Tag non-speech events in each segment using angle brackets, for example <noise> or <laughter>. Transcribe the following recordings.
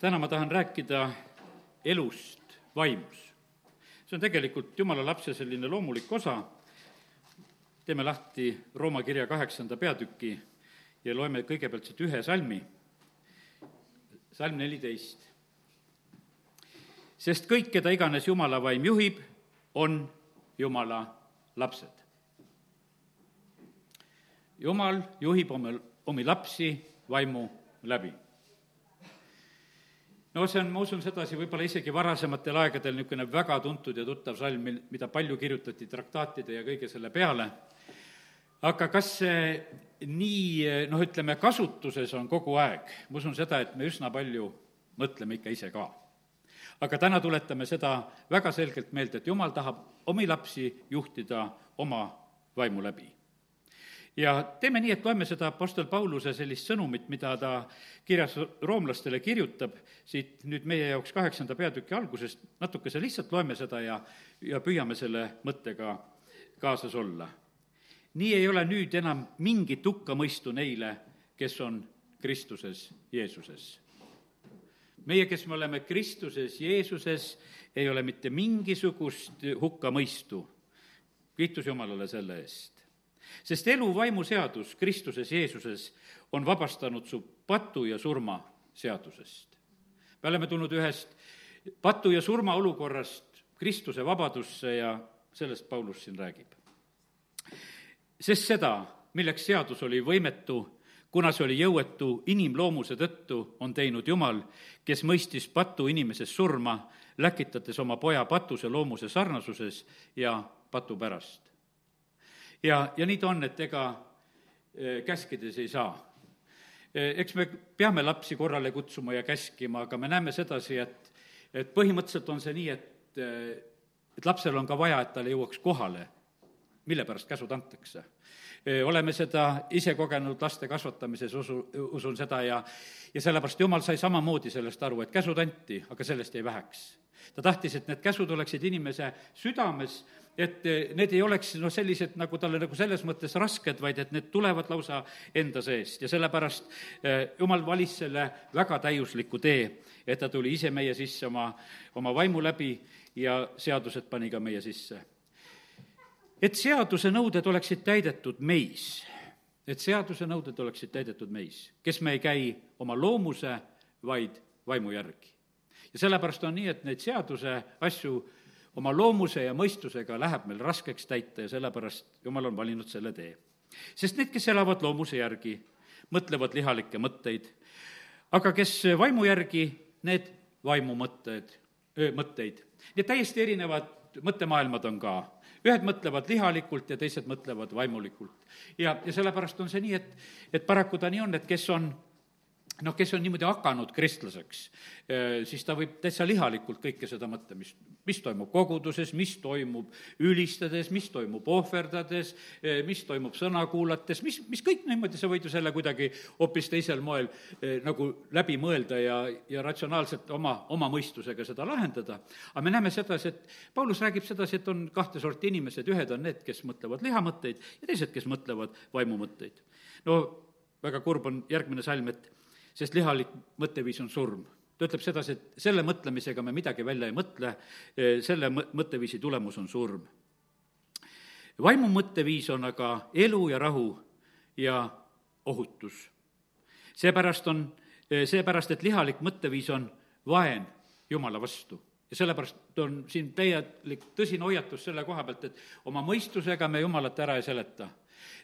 täna ma tahan rääkida elust vaimus. see on tegelikult jumala lapse selline loomulik osa, teeme lahti Rooma kirja kaheksanda peatüki ja loeme kõigepealt siit ühe salmi, salm neliteist. sest kõik, keda iganes Jumala vaim juhib, on Jumala lapsed. Jumal juhib oma, omi lapsi vaimu läbi no see on, ma usun sedasi, võib-olla isegi varasematel aegadel niisugune väga tuntud ja tuttav salm, mil, mida palju kirjutati traktaatide ja kõige selle peale, aga kas see nii, noh, ütleme, kasutuses on kogu aeg, ma usun seda, et me üsna palju mõtleme ikka ise ka. aga täna tuletame seda väga selgelt meelde, et jumal tahab omi lapsi juhtida oma vaimu läbi ja teeme nii, et loeme seda Apostel Pauluse sellist sõnumit, mida ta kirjas roomlastele kirjutab, siit nüüd meie jaoks kaheksanda peatüki algusest, natukese lihtsalt loeme seda ja, ja püüame selle mõttega kaasas olla. nii ei ole nüüd enam mingit hukkamõistu neile, kes on Kristuses Jeesuses. meie, kes me oleme Kristuses Jeesuses, ei ole mitte mingisugust hukkamõistu. kiitus Jumalale selle eest sest elu vaimuseadus Kristuses Jeesuses on vabastanud su patu ja surma seadusest. me oleme tulnud ühest patu ja surma olukorrast Kristuse vabadusse ja sellest Paulus siin räägib. sest seda, milleks seadus oli võimetu, kuna see oli jõuetu inimloomuse tõttu, on teinud Jumal, kes mõistis patu inimeses surma, läkitades oma poja patuse loomuse sarnasuses ja patu pärast ja, ja nii ta on, et ega e, käskides ei saa. E, eks me peame lapsi korrale kutsuma ja käskima, aga me näeme sedasi, et, et põhimõtteliselt on see nii, et, e, et lapsel on ka vaja, et tal jõuaks kohale, mille pärast käsud antakse oleme seda ise kogenud laste kasvatamises, usu, usun seda ja ja sellepärast Jumal sai samamoodi sellest aru, et käsud anti, aga sellest jäi väheks. ta tahtis, et need käsud oleksid inimese südames et eh, need ei oleks noh, sellised nagu talle nagu selles mõttes rasked, vaid et need tulevad lausa enda seest ja sellepärast eh, jumal valis selle väga täiusliku tee, et ta tuli ise meie sisse oma, oma vaimu läbi ja seadused pani ka meie sisse. Et seaduse nõuded oleksid täidetud meis, et seaduse nõuded oleksid täidetud meis, kes me ei käi oma loomuse, vaid vaimu järgi. ja sellepärast on nii, et neid seaduse asju oma loomuse ja mõistusega läheb meil raskeks täita ja sellepärast Jumal on valinud selle tee. sest need, kes elavad loomuse järgi, mõtlevad lihalikke mõtteid, aga kes vaimu järgi, need vaimumõtted, mõtteid. nii et täiesti erinevad mõttemaailmad on ka ühed mõtlevad lihalikult ja teised mõtlevad vaimulikult. ja, ja sellepärast on see nii, et, et paraku ta nii on, et kes on noh, kes on niimoodi hakanud kristlaseks, eh, siis ta võib täitsa lihalikult kõike seda mõtta, mis, mis toimub koguduses, mis toimub ülistades, mis toimub ohverdades, eh, mis toimub sõna kuulates, mis, mis kõik niimoodi, sa võid ju selle kuidagi hoopis teisel moel eh, nagu läbi mõelda ja, ja ratsionaalselt oma, oma mõistusega seda lahendada. aga me näeme sedasi, et Paulus räägib sedasi, et on kahte sorti inimesed, ühed on need, kes mõtlevad lihamõtteid ja teised, kes mõtlevad vaimumõtteid. no väga kurb on järgmine salm, et sest lihalik mõtteviis on surm. ta ütleb sedasi, et selle mõtlemisega me midagi välja ei mõtle, selle mõtteviisi tulemus on surm. vaimu mõtteviis on aga elu ja rahu ja ohutus. seepärast on, seepärast, et lihalik mõtteviis on vaen Jumala vastu ja sellepärast on siin täielik tõsine hoiatus selle koha pealt, et oma mõistusega me Jumalat ära ei seleta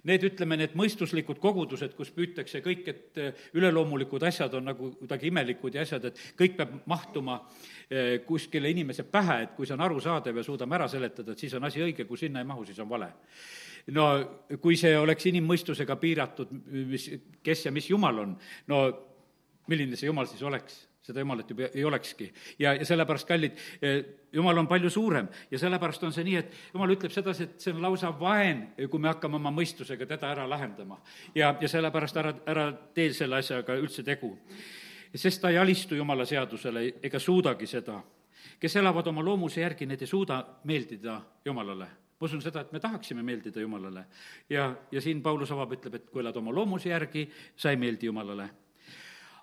Need, ütleme, need mõistuslikud kogudused, kus püütakse kõik, et eh, üleloomulikud asjad on nagu kuidagi imelikud ja asjad, et kõik peab mahtuma eh, kuskile inimese pähe, et kui see on arusaadav ja suudame ära seletada, et siis on asi õige, kui sinna ei mahu, siis on vale no kui see oleks inimmõistusega piiratud, mis, kes ja mis jumal on, no milline see jumal siis oleks? Seda jumalat juba ei olekski. ja, ja sellepärast, kallid, eh, jumal on palju suurem ja sellepärast on see nii, et jumal ütleb sedasi, et see on lausa vaen, kui me hakkame oma mõistusega teda ära lahendama. ja, ja sellepärast ära, ära tee selle asjaga üldse tegu. sest ta ei alistu jumala seadusele ega suudagi seda. kes elavad oma loomuse järgi, need ei suuda meeldida jumalale ma usun seda, et me tahaksime meeldida Jumalale. ja, ja siin Paulus avab, ütleb, et kui elad oma loomuse järgi, sa ei meeldi Jumalale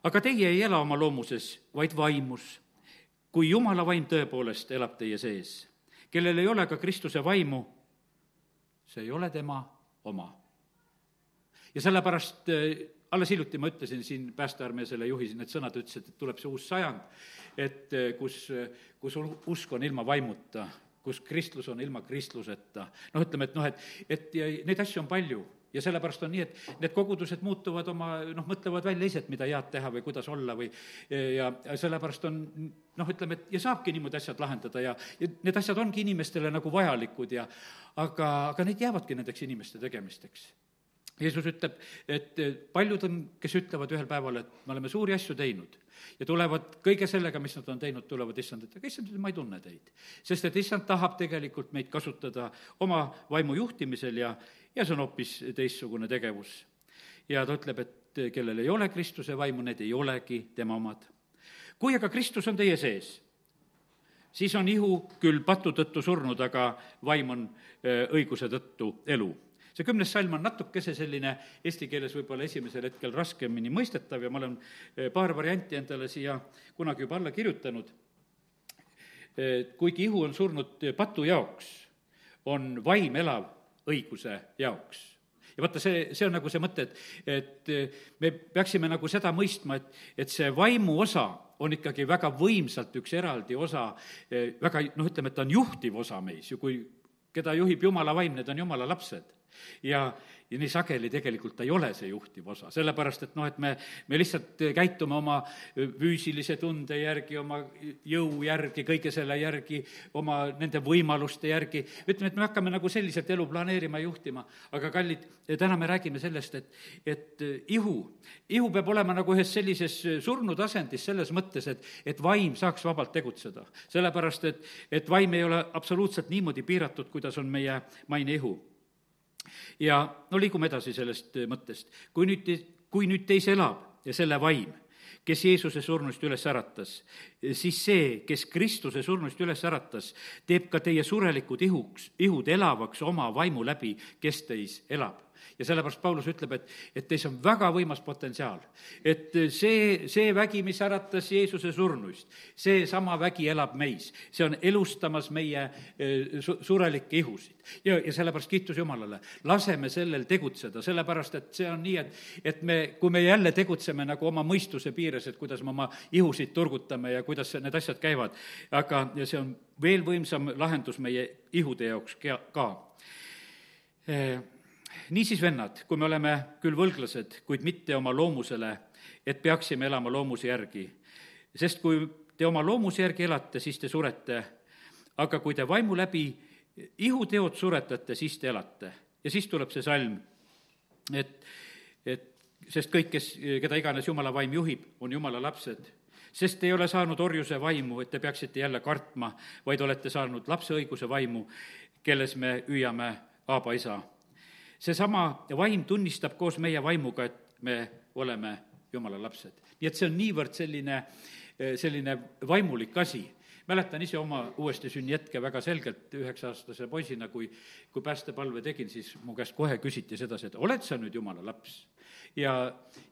aga teie ei ela oma loomuses, vaid vaimus, kui Jumala vaim tõepoolest elab teie sees. kellel ei ole ka Kristuse vaimu, see ei ole tema oma. ja sellepärast äh, alles hiljuti ma ütlesin siin päästearmee selle juhi need sõnad, ütles, et tuleb see uus sajand, et äh, kus, kus usk on ilma vaimuta, kus kristlus on ilma kristluseta. noh, ütleme, et noh, et, et ja neid asju on palju ja sellepärast on nii, et need kogudused muutuvad oma, noh, mõtlevad välja ise, et mida head teha või kuidas olla või ja, sellepärast on noh, ütleme, et ja saabki niimoodi asjad lahendada ja, ja need asjad ongi inimestele nagu vajalikud ja aga, aga need jäävadki nendeks inimeste tegemisteks. Jeesus ütleb, et paljud on, kes ütlevad ühel päeval, et me oleme suuri asju teinud ja tulevad kõige sellega, mis nad on teinud, tulevad issand, et aga issand, ma ei tunne teid. sest et issand tahab tegelikult meid kasutada oma vaimu juhtimisel ja, ja see on hoopis teistsugune tegevus. ja ta ütleb, et kellel ei ole Kristuse vaimu, need ei olegi tema omad. kui aga Kristus on teie sees, siis on ihu küll patu tõttu surnud, aga vaim on õiguse tõttu elu see kümnes salm on natukese selline eesti keeles võib-olla esimesel hetkel raskemini mõistetav ja ma olen eh, paar varianti endale siia kunagi juba alla kirjutanud. Eh, kuigi ihu on surnud patu jaoks, on vaim elav õiguse jaoks ja vaata, see, see on nagu see mõte, et, et eh, me peaksime nagu seda mõistma, et, et see vaimu osa on ikkagi väga võimsalt üks eraldi osa, väga noh, ütleme, et ta on juhtiv osa meis ju, kui keda juhib Jumala vaim, need on Jumala lapsed ja, ja nii sageli tegelikult ta ei ole see juhtiv osa, sellepärast et noh, et me, me lihtsalt käitume oma füüsilise tunde järgi, oma jõu järgi, kõige selle järgi, oma nende võimaluste järgi, ütleme, et me hakkame nagu selliselt elu planeerima ja juhtima, aga kallid, täna me räägime sellest, et, et ihu, ihu peab olema nagu ühes sellises surnud asendis selles mõttes, et, et vaim saaks vabalt tegutseda. sellepärast, et, et vaim ei ole absoluutselt niimoodi piiratud, kuidas on meie maine ihu ja no liigume edasi sellest äh, mõttest. kui nüüd, kui nüüd teis elab ja selle vaim, kes Jeesuse surnuist üles äratas, siis see, kes Kristuse surnuist üles äratas, teeb ka teie surelikud ihuks, ihud elavaks oma vaimu läbi, kes teis elab ja sellepärast Paulus ütleb, et, et teis on väga võimas potentsiaal. et see, see vägi, mis äratas Jeesuse surnuist, seesama vägi elab meis. see on elustamas meie eh, su-, surelikke ihusid. ja, ja sellepärast kiitus Jumalale. laseme sellel tegutseda, sellepärast et see on nii, et, et me, kui me jälle tegutseme nagu oma mõistuse piires, et kuidas me oma ihusid turgutame ja kuidas need asjad käivad, aga, see on veel võimsam lahendus meie ihude jaoks ka eh, niisiis, vennad, kui me oleme küll võlglased, kuid mitte oma loomusele, et peaksime elama loomuse järgi. sest kui te oma loomuse järgi elate, siis te surete, aga kui te vaimu läbi ihuteod suretate, siis te elate. ja siis tuleb see salm, et, et sest kõik, kes, keda iganes Jumala vaim juhib, on Jumala lapsed sest ei ole saanud orjuse vaimu, et te peaksite jälle kartma, vaid olete saanud lapse õiguse vaimu, kelles me hüüame Aaba isa seesama vaim tunnistab koos meie vaimuga, et me oleme jumala lapsed. nii et see on niivõrd selline, selline vaimulik asi mäletan ise oma uuesti sünnihetke väga selgelt üheksa-aastase poisina, kui, kui päästepalve tegin, siis mu käest kohe küsiti sedasi, et oled sa nüüd jumala laps? ja,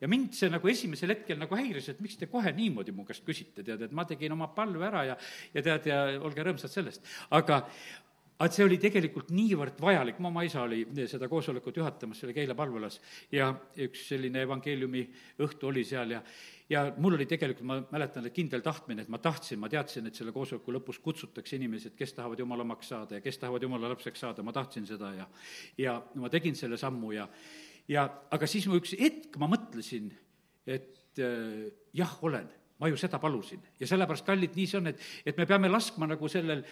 ja mind see nagu esimesel hetkel nagu häiris, et miks te kohe niimoodi mu käest küsite, tead, et ma tegin oma palve ära ja, ja tead, ja olge rõõmsad sellest. aga, aga see oli tegelikult niivõrd vajalik, mu oma isa oli seda koosolekut juhatamas, see oli Keila palvelas, ja üks selline evangeeliumi õhtu oli seal ja ja mul oli tegelikult, ma mäletan, et kindel tahtmine, et ma tahtsin, ma teadsin, et selle koosoleku lõpus kutsutakse inimesed, kes tahavad jumala omaks saada ja kes tahavad jumala lapseks saada, ma tahtsin seda ja ja ma tegin selle sammu ja ja aga siis mu üks hetk ma mõtlesin, et äh, jah, olen ma ju seda palusin. Ja sellepärast, kallid, nii see on, et, et me peame laskma nagu sellel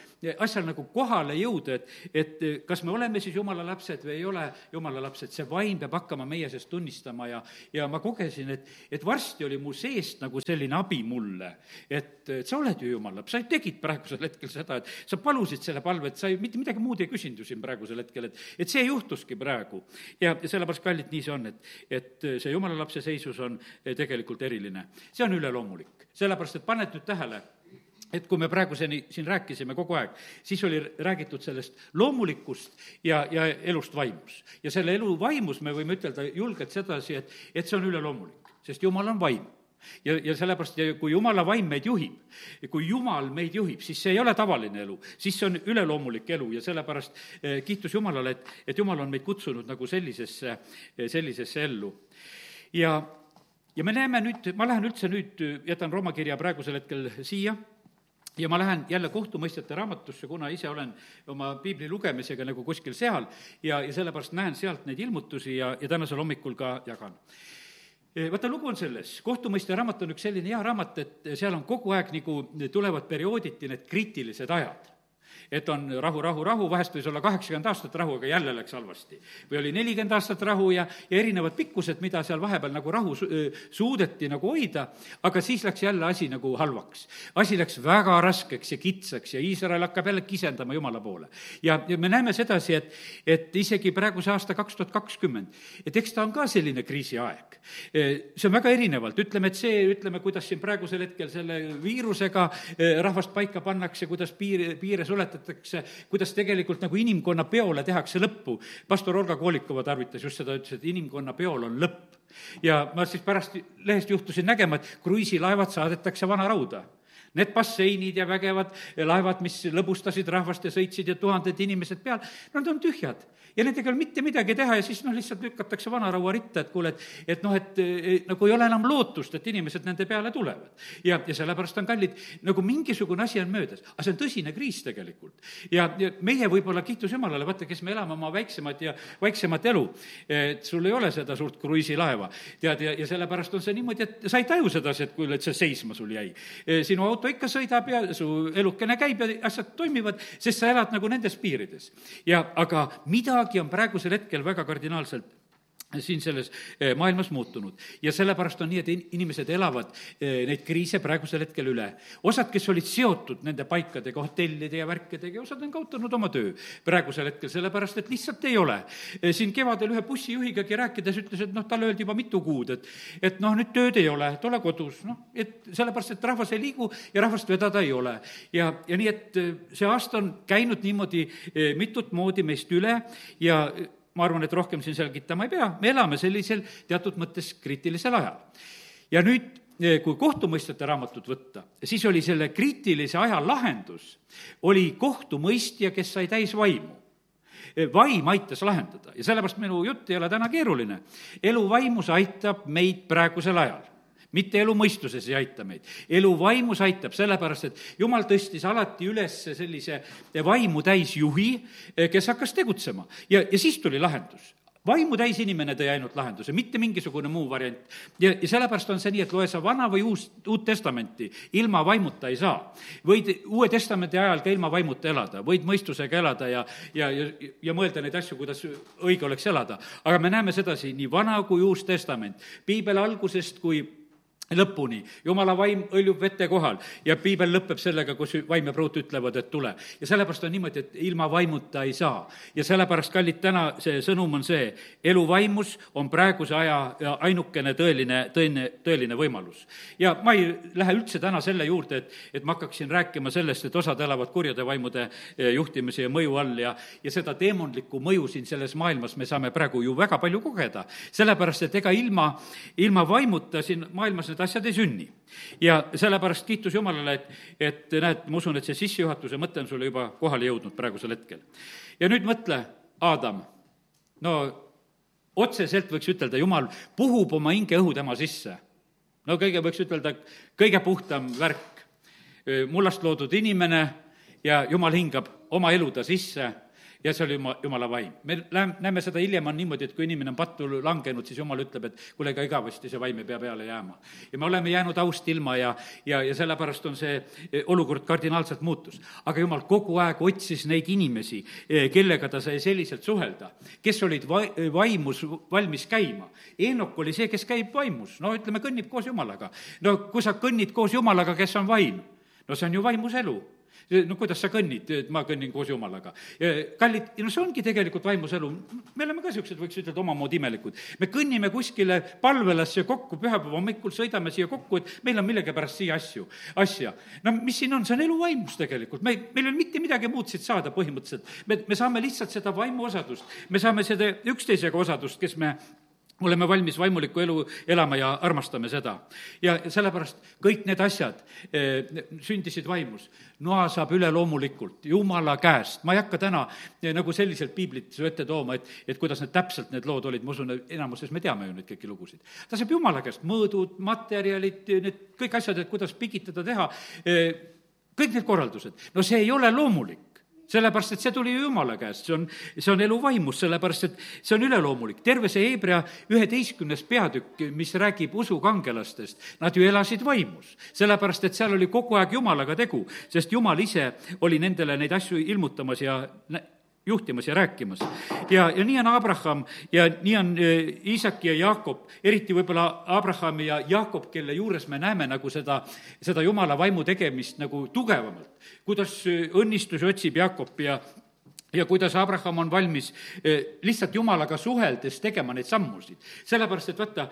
asjal nagu kohale jõuda, et, et kas me oleme siis jumala lapsed või ei ole jumala lapsed, see vaim peab hakkama meie sees tunnistama ja, ja ma kogesin, et, et varsti oli mu seest nagu selline abi mulle, et, et sa oled ju jumala laps, sa tegid praegusel hetkel seda, et sa palusid selle palve, et sa ei, mitte midagi muud ei küsinud ju siin praegusel hetkel, et, et see juhtuski praegu. ja, ja sellepärast, kallid, nii see on, et, et see jumala lapse seisus on tegelikult eriline, see on üleloomulik sellepärast et paned nüüd tähele, et kui me praeguseni siin rääkisime kogu aeg, siis oli räägitud sellest loomulikust ja, ja elust vaimus. ja selle elu vaimus me võime ütelda julgelt sedasi, et, et see on üleloomulik, sest Jumal on vaim ja, ja sellepärast, kui jumala vaim meid juhib, kui jumal meid juhib, siis see ei ole tavaline elu, siis see on üleloomulik elu ja sellepärast eh, kiitus Jumalale, et, et Jumal on meid kutsunud nagu sellisesse, sellisesse ellu. ja, ja me näeme nüüd, ma lähen üldse nüüd, jätan Rooma kirja praegusel hetkel siia. Ja ma lähen jälle kohtumõistjate raamatusse, kuna ise olen oma piibli lugemisega nagu kuskil seal. Ja, ja sellepärast näen sealt neid ilmutusi ja, ja tänasel hommikul ka jagan. Vaata, lugu on selles, kohtumõistja raamat on üks selline hea raamat, et seal on kogu aeg nagu tulevad periooditi need kriitilised ajad et on rahu, rahu, rahu, vahest võis olla kaheksakümmend aastat rahu, aga jälle läks halvasti. või oli nelikümmend aastat rahu ja, ja erinevad pikkused, mida seal vahepeal nagu rahu su-, suudeti nagu hoida, aga siis läks jälle asi nagu halvaks. asi läks väga raskeks ja kitsaks ja Iisrael hakkab jälle kisendama Jumala poole. ja, ja me näeme sedasi, et, et isegi praeguse aasta kaks tuhat kakskümmend, et eks ta on ka selline kriisiaeg. see on väga erinevalt, ütleme, et see, ütleme, kuidas siin praegusel hetkel selle viirusega rahvast paika pannakse, kuidas piir, piire suletatakse, õpetatakse, kuidas tegelikult nagu inimkonna peole tehakse lõppu. pastor Olga Koolikova tarvitas just seda, ütles, et inimkonna peol on lõpp. ja ma siis pärast lehest juhtusin nägema, et kruiisilaevad saadetakse vanarauda Need basseinid ja vägevad laevad, mis lõbustasid rahvast ja sõitsid ja tuhanded inimesed peal, nad on tühjad ja nendega ei ole mitte midagi teha ja siis noh, lihtsalt lükatakse vanaraua ritta, et kuule, et, et noh, et nagu ei ole enam lootust, et inimesed nende peale tulevad. ja, ja sellepärast on kallid, nagu mingisugune asi on möödas, aga see on tõsine kriis tegelikult. ja, ja meie võib-olla, kiitus Jumalale, vaata, kes me elame oma väiksemat ja vaiksemat elu, et sul ei ole seda suurt kruiisilaeva, tead, ja, ja sellepärast on see niimoodi, et sa ei taju sedasi, et kuule, et see seisma sul jäi. sinu auto ikka sõidab ja su elukene käib ja asjad toimivad, sest sa elad nagu nendes piirides. ja aga midagi on praegusel hetkel väga kardinaalselt siin selles eh, maailmas muutunud. ja sellepärast on nii, et inimesed elavad eh, neid kriise praegusel hetkel üle. osad, kes olid seotud nende paikadega, hotellide ja värkidega osad on kaotanud oma töö praegusel hetkel, sellepärast et lihtsalt ei ole. Eh, siin kevadel ühe bussijuhigagi rääkides ütles, et noh, talle öeldi juba mitu kuud, et et noh, nüüd tööd ei ole, et ole kodus, noh, et sellepärast, et rahvas ei liigu ja rahvast vedada ei ole. ja, ja nii, et see aasta on käinud niimoodi mitut moodi meist üle ja ma arvan, et rohkem siin selgitama ei pea, me elame sellisel teatud mõttes kriitilisel ajal. ja nüüd, eh, kui kohtumõistjate raamatut võtta, siis oli selle kriitilise aja lahendus, oli kohtumõistja, kes sai täis vaimu eh, vaim aitas lahendada ja sellepärast minu jutt ei ole täna keeruline. elu vaimus aitab meid praegusel ajal mitte elu mõistuses ei aita meid. elu vaimus aitab, sellepärast et jumal tõstis alati üles sellise vaimu täis juhi, kes hakkas tegutsema ja, ja siis tuli lahendus vaimu täis inimene tõi ainult lahenduse, mitte mingisugune muu variant. ja, ja sellepärast on see nii, et loe sa Vana või Uus, Uut Testamenti, ilma vaimuta ei saa. võid Uue Testamendi ajal ka ilma vaimuta elada, võid mõistusega elada ja, ja, ja, ja mõelda neid asju, kuidas õige oleks elada. aga me näeme sedasi nii Vana kui Uus Testament, piibel algusest kui lõpuni. jumala vaim hõljub vete kohal ja piibel lõpeb sellega, kus vaim ja pruut ütlevad, et tule. ja sellepärast on niimoodi, et ilma vaimuta ei saa. ja sellepärast, kallid, täna see sõnum on see, elu vaimus on praeguse aja ainukene tõeline, tõeline, tõeline võimalus. ja ma ei lähe üldse täna selle juurde, et, et ma hakkaksin rääkima sellest, et osad elavad kurjade vaimude eh, juhtimise ja mõju all ja, ja seda teemantlikku mõju siin selles maailmas me saame praegu ju väga palju kogeda. sellepärast, et ega ilma, ilma vaimuta siin maailmas need asjad ei sünni. ja sellepärast kiitus Jumalale, et, et näed, ma usun, et see sissejuhatuse mõte on sulle juba kohale jõudnud praegusel hetkel. ja nüüd mõtle, Aadam, no otseselt võiks ütelda, Jumal puhub oma hingeõhu tema sisse. no kõige, võiks ütelda, kõige puhtam värk, mullast loodud inimene ja Jumal hingab oma elu ta sisse ja see oli juma, jumala vaim. me läheme, näeme seda hiljem on niimoodi, et kui inimene on pattu langenud, siis jumal ütleb, et kuule, ega igavesti see vaim ei pea peale jääma. ja me oleme jäänud aust ilma ja, ja, ja sellepärast on see e, olukord kardinaalselt muutus. aga jumal kogu aeg otsis neid inimesi, e, kellega ta sai selliselt suhelda, kes olid va-, vaimus valmis käima. Eenok oli see, kes käib vaimus, no ütleme, kõnnib koos jumalaga. no kui sa kõnnid koos jumalaga, kes on vaim, no see on ju vaimus elu no kuidas sa kõnnid, et ma kõnnin koos Jumalaga. kallid, no see ongi tegelikult vaimus elu. me oleme ka niisugused, võiks ütelda, omamoodi imelikud. me kõnnime kuskile palvelasse kokku pühapäeva hommikul, sõidame siia kokku, et meil on millegipärast siia asju, asja. no mis siin on, see on elu vaimus tegelikult, me, meil ei ole mitte midagi muud siit saada põhimõtteliselt. me, me saame lihtsalt seda vaimu osadust, me saame seda üksteisega osadust, kes me oleme valmis vaimulikku elu elama ja armastame seda. ja sellepärast kõik need asjad eh, sündisid vaimus. noa saab üleloomulikult, Jumala käest, ma ei hakka täna eh, nagu selliselt piiblit su ette tooma, et, et kuidas need täpselt, need lood olid, ma usun, enamuses me teame ju neid kõiki lugusid. ta saab Jumala käest mõõdud, materjalid, need kõik asjad, et kuidas pigitada, teha eh,, kõik need korraldused, no see ei ole loomulik sellepärast, et see tuli ju Jumala käest, see on, see on elu vaimus, sellepärast et see on üleloomulik. terve see Hebra üheteistkümnes peatükk, mis räägib usukangelastest, nad ju elasid vaimus. sellepärast, et seal oli kogu aeg Jumalaga tegu, sest Jumal ise oli nendele neid asju ilmutamas ja juhtimas ja rääkimas. ja, ja nii on Abraham ja nii on Iisak ja Jaakob, eriti võib-olla Abraham ja Jaakob, kelle juures me näeme nagu seda, seda Jumala vaimu tegemist nagu tugevamalt. kuidas õnnistusi otsib Jaakob ja ja kuidas Abraham on valmis lihtsalt Jumalaga suheldes tegema neid sammusid. sellepärast, et vaata,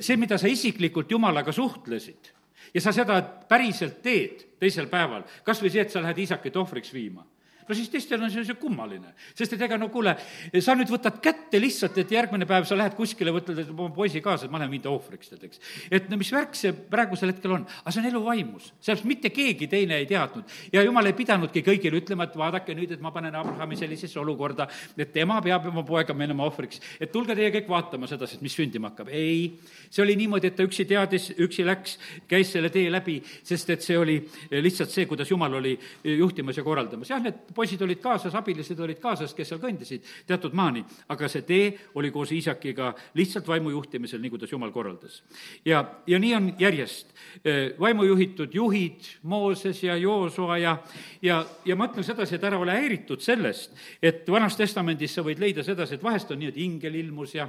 see, mida sa isiklikult Jumalaga suhtlesid ja sa seda päriselt teed teisel päeval, kas või see, et sa lähed isakit ohvriks viima no siis teistel on see, see kummaline. sest et ega no kuule, sa nüüd võtad kätte lihtsalt, et järgmine päev sa lähed kuskile, võtad oma poisi kaasa, et ma lähen ta ohvriks, tead, eks. et no mis värk see praegusel hetkel on, aga see on elu vaimus, sellest mitte keegi teine ei teadnud. ja jumal ei pidanudki kõigile ütlema, et vaadake nüüd, et ma panen Abrahami sellisesse olukorda, et tema peab oma poega minema ohvriks, et tulge teie kõik vaatama seda, sest mis sündima hakkab. ei, see oli niimoodi, et ta üksi teadis, üksi läks, käis selle tee läbi, sest et see oli lihtsalt see, kuidas Jumal oli juhtimas ja korraldamas. jah, need poisid olid kaasas, abilised olid kaasas, kes seal kõndisid teatud maani, aga see tee oli koos Iisakiga lihtsalt vaimu juhtimisel, nii kuidas Jumal korraldas. ja, ja nii on järjest vaimu juhitud juhid, Mooses ja Joosua ja, ja, ja ma ütlen sedasi, et ära ole häiritud sellest, et Vanas Testamendis sa võid leida sedasi, et vahest on nii, et ingel ilmus ja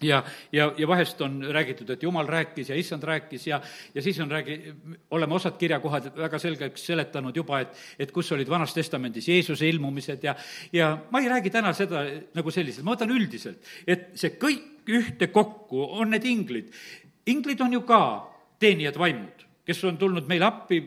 ja, ja, ja vahest on räägitud, et jumal rääkis ja issand rääkis ja, ja siis on räägi-, oleme osad kirjakohad väga selgeks seletanud juba, et, et kus olid Vanas Testamendis Jeesuse ilmumised ja, ja ma ei räägi täna seda nagu selliselt, ma võtan üldiselt, et see kõik ühtekokku on need inglid. inglid on ju ka teenijad vaimud, kes on tulnud meile appi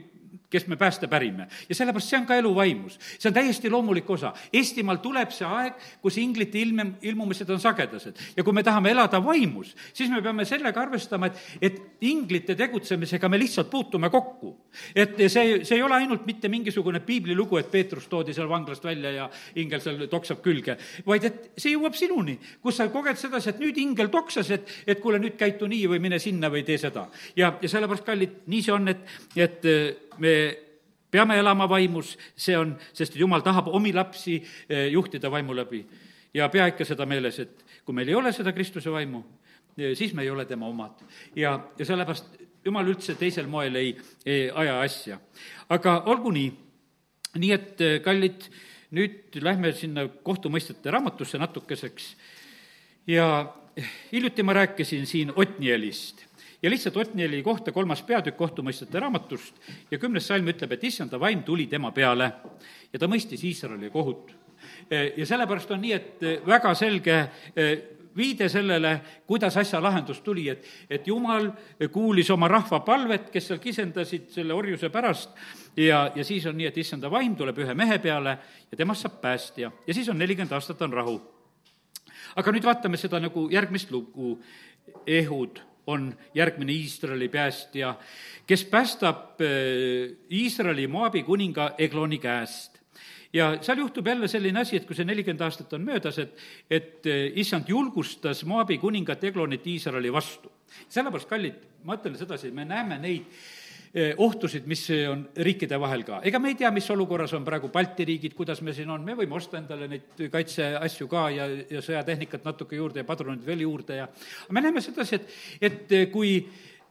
kes me pääste pärime. ja sellepärast see on ka elu vaimus. see on täiesti loomulik osa. Eestimaal tuleb see aeg, kus inglite ilm, ilmumised on sagedased. ja kui me tahame elada vaimus, siis me peame sellega arvestama, et, et inglite tegutsemisega me lihtsalt puutume kokku. et see, see ei ole ainult mitte mingisugune piiblilugu, et Peetrus toodi seal vanglast välja ja ingel seal toksab külge, vaid et see jõuab sinuni, kus sa koged sedasi, et nüüd ingel toksas, et, et kuule, nüüd käitu nii või mine sinna või tee seda. ja, ja sellepärast, kallid, nii see on, et, et me peame elama vaimus, see on, sest Jumal tahab omi lapsi eh, juhtida vaimu läbi. ja pea ikka seda meeles, et kui meil ei ole seda Kristuse vaimu, eh, siis me ei ole tema omad. ja, ja sellepärast Jumal üldse teisel moel ei, ei aja asja. aga olgu nii, nii et eh, kallid, nüüd lähme sinna kohtumõistete raamatusse natukeseks ja hiljuti ma rääkisin siin Otnielist ja lihtsalt Otnieli kohta kolmas peatükk kohtumõistjate raamatust. Ja kümnes salm ütleb, et issanda vaim tuli tema peale. Ja ta mõistis Iisraeli kohut. ja sellepärast on nii, et väga selge eh, viide sellele, kuidas asja lahendus tuli, et, et jumal kuulis oma rahva palvet, kes seal kisendasid selle orjuse pärast, ja, ja siis on nii, et issanda vaim tuleb ühe mehe peale ja temast saab päästja. Ja siis on nelikümmend aastat on rahu. aga nüüd vaatame seda nagu järgmist lugu, Ehud on järgmine Iisraeli päästja, kes päästab äh, Iisraeli Moabi kuninga Egloni käest ja seal juhtub jälle selline asi, et kui see nelikümmend aastat on möödas, et, et äh, issand julgustas Moabi kuningat Eglonit Iisraeli vastu. sellepärast, kallid, ma ütlen sedasi, me näeme neid Eh, ohtusid, mis on riikide vahel ka. ega me ei tea, mis olukorras on praegu Balti riigid, kuidas me siin on, me võime osta endale neid kaitseasju ka ja, ja sõjatehnikat natuke juurde ja padruneid veel juurde ja me näeme sedasi, et, et kui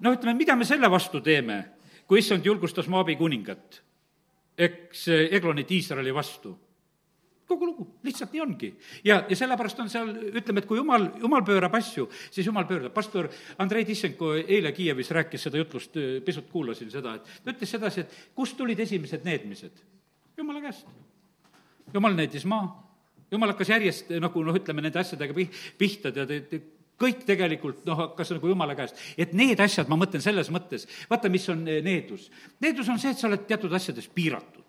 noh, ütleme, mida me selle vastu teeme, kui issand julgustas Moabi kuningat, eks Eglonit Iisraeli vastu kogu lugu, lihtsalt nii ongi. ja, ja sellepärast on seal, ütleme, et kui jumal, jumal pöörab asju, siis jumal pöörab. pastor Andrei Tissenko eile Kiievis rääkis seda jutlust, pisut kuulasin seda, et ta ütles sedasi, et kust tulid esimesed needmised? jumala käest. jumal needis maa, jumal hakkas järjest nagu noh, ütleme nende asjadega pih-, pihta, tead, kõik tegelikult noh, hakkas nagu jumala käest. et need asjad, ma mõtlen selles mõttes, vaata, mis on needus. needus on see, et sa oled teatud asjades piiratud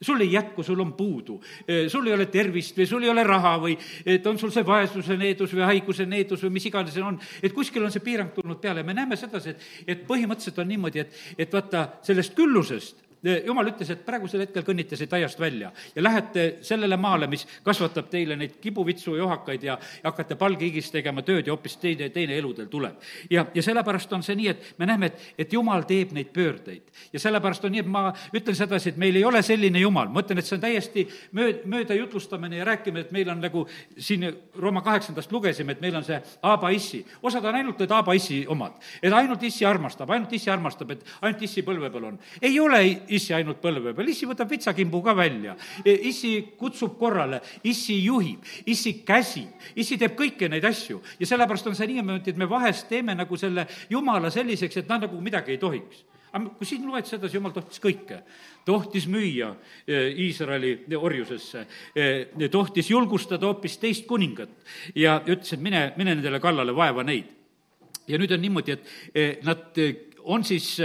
sul ei jätku, sul on puudu, sul ei ole tervist või sul ei ole raha või et on sul see vaesuse needus või haiguse needus või mis iganes see on, et kuskil on see piirang tulnud peale. Ja me näeme sedasi, et, et põhimõtteliselt on niimoodi, et, et vaata, sellest küllusest jumal ütles, et praegusel hetkel kõnnite siit aiast välja ja lähete sellele maale, mis kasvatab teile neid kibuvitsu ja ohakaid ja, hakkate palgihigis tegema tööd ja hoopis teine, teine elu teil tuleb. ja, ja sellepärast on see nii, et me näeme, et, et jumal teeb neid pöördeid. ja sellepärast on nii, et ma ütlen sedasi, et meil ei ole selline jumal, ma ütlen, et see on täiesti mööd-, mööda jutlustamine ja rääkimine, et meil on nagu siin Rooma kaheksandast lugesime, et meil on see Aaba issi. osad on ainult need Aaba issi omad, et ainult issi armastab, ainult issi armastab, et ainult issi põlve peal on. ei ole issi ainult põlve peal, issi võtab vitsakimbu ka välja. E, issi kutsub korrale, issi juhib, issi käsib, issi teeb kõiki neid asju ja sellepärast on see niimoodi, et me vahest teeme nagu selle jumala selliseks, et ta nagu midagi ei tohiks aga kui siin loed sedasi, jumal tohtis kõike. tohtis müüa e, Iisraeli orjusesse, e, tohtis julgustada hoopis teist kuningat ja ütles, et mine, mine nendele kallale, vaeva neid. ja nüüd on niimoodi, et nad on siis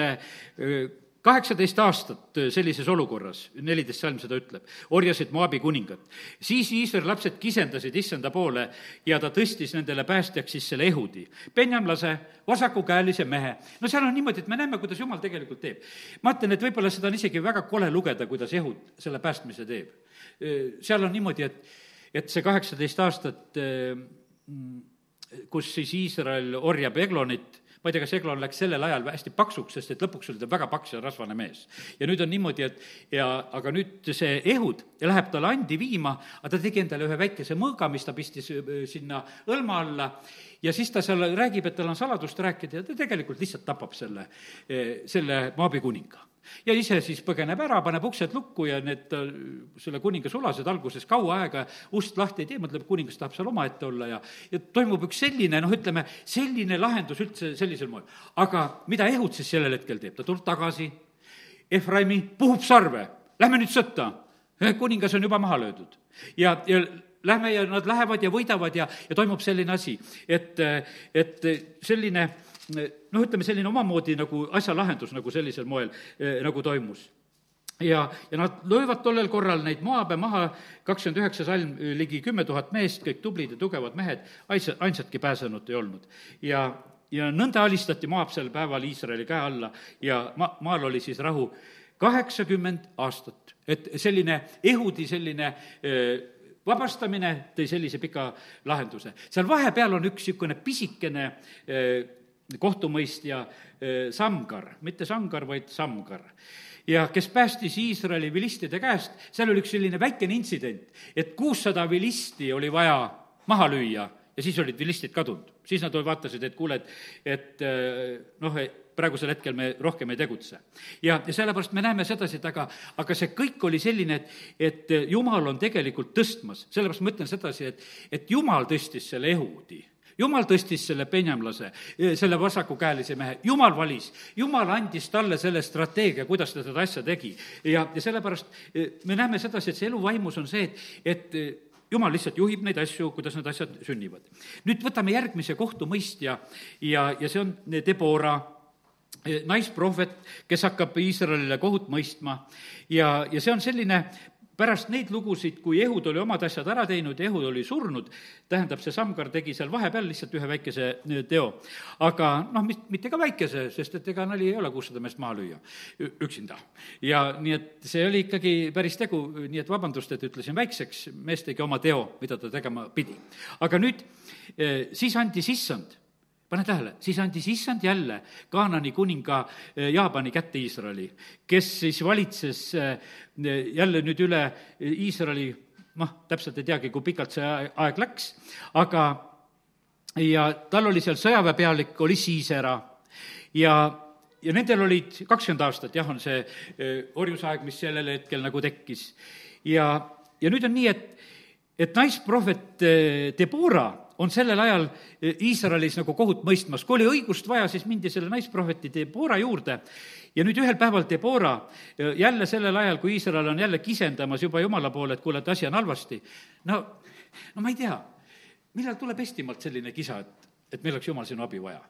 kaheksateist aastat äh, sellises olukorras, neliteist salm seda ütleb, orjasid Moabi kuningat. siis Iisraeli lapsed kisendasid issanda poole ja ta tõstis nendele päästjaks siis selle ehudi. penjamlase, vasakukäelise mehe. no seal on niimoodi, et me näeme, kuidas jumal tegelikult teeb. ma ütlen, et võib-olla seda on isegi väga kole lugeda, kuidas ehud selle päästmise teeb. Äh, seal on niimoodi, et, et see kaheksateist aastat, äh, mm, kus siis Iisrael orjab Eglonit ma ei tea, kas Eglon läks sellel ajal hästi paksuks, sest et lõpuks oli ta väga paks ja rasvane mees. ja nüüd on niimoodi, et ja, aga nüüd see Ehud läheb talle andi viima, aga ta tegi endale ühe väikese mõõga, mis ta pistis äh, sinna õlma alla ja siis ta seal räägib, et tal on saladust rääkida ja ta tegelikult lihtsalt tapab selle, äh, selle Maabi kuninga ja ise siis põgeneb ära, paneb uksed lukku ja need, äh, selle kuninga sulased alguses kaua aega ust lahti ei tee, mõtleb, kuningas tahab seal omaette olla ja, ja toimub üks selline, noh, ütleme, selline lahendus üldse sellisel moel. aga mida Ehud siis sellel hetkel teeb, ta tuleb tagasi, Efraimi puhub sarve, lähme nüüd sõtta. kuningas on juba maha löödud ja, ja lähme ja nad lähevad ja võidavad ja, ja toimub selline asi, et, et selline noh, ütleme selline omamoodi nagu asja lahendus nagu sellisel moel eh, nagu toimus ja, ja nad löövad tollel korral neid Moabe maha, kakskümmend üheksa salm, ligi kümme tuhat meest, kõik tublid ja tugevad mehed, ainsa, ainsatki pääsenut ei olnud. ja, ja nõnda alistati Moab sel päeval Iisraeli käe alla ja ma-, maal oli siis rahu kaheksakümmend aastat. et selline Ehudi selline eh, vabastamine tõi sellise pika lahenduse. seal vahepeal on üks niisugune pisikene eh, kohtumõistja Samgar, mitte Sangar, vaid Samgar ja kes päästis Iisraeli vilistide käest, seal oli üks selline väikene intsident, et kuussada vilisti oli vaja maha lüüa ja siis olid vilistid kadunud. siis nad vaatasid, et kuule, et, et noh, praegusel hetkel me rohkem ei tegutse. ja, ja sellepärast me näeme sedasi, et aga, aga see kõik oli selline, et, et Jumal on tegelikult tõstmas, sellepärast ma ütlen sedasi, et, et Jumal tõstis selle ehudi jumal tõstis selle penjamlase, selle vasakukäelise mehe, jumal valis, jumal andis talle selle strateegia, kuidas ta seda asja tegi. ja, ja sellepärast e, me näeme sedasi, et see elu vaimus on see, et, et e, jumal lihtsalt juhib neid asju, kuidas need asjad sünnivad. nüüd võtame järgmise kohtumõistja ja, ja see on Debora naisprohvet, kes hakkab Iisraelile kohut mõistma ja, ja see on selline pärast neid lugusid, kui Ehud oli omad asjad ära teinud ja Ehud oli surnud, tähendab, see Samgar tegi seal vahepeal lihtsalt ühe väikese äh, teo. aga noh, mis, mitte ka väikese, sest et ega nali ei ole kuussada meest maha lüüa üksinda. ja nii et see oli ikkagi päris tegu, nii et vabandust, et ütlesin väikseks, mees tegi oma teo, mida ta tegema pidi. aga nüüd, äh, siis andis issand pane tähele, siis andis issand jälle Kaanani kuninga eh, Jaapani kätte Iisraeli, kes siis valitses eh, jälle nüüd üle Iisraeli, noh, täpselt ei teagi, kui pikalt see aeg läks, aga ja tal oli seal sõjaväepealik, oli Siisera ja ja nendel olid kakskümmend aastat, jah, on see eh, orjusaeg, mis sellel hetkel nagu tekkis. ja, ja nüüd on nii, et, et naisprohvet Debora on sellel ajal eh, Iisraelis nagu kohut mõistmas. kui oli õigust vaja, siis mindi selle naisprohveti Debora juurde ja nüüd ühel päeval Debora, eh, jälle sellel ajal, kui Iisrael on jälle kisendamas juba Jumala poole, et kuule, et asi on halvasti, no, no ma ei tea, millal tuleb Eestimaalt selline kisa, et, et meil oleks Jumal sinu abi vaja?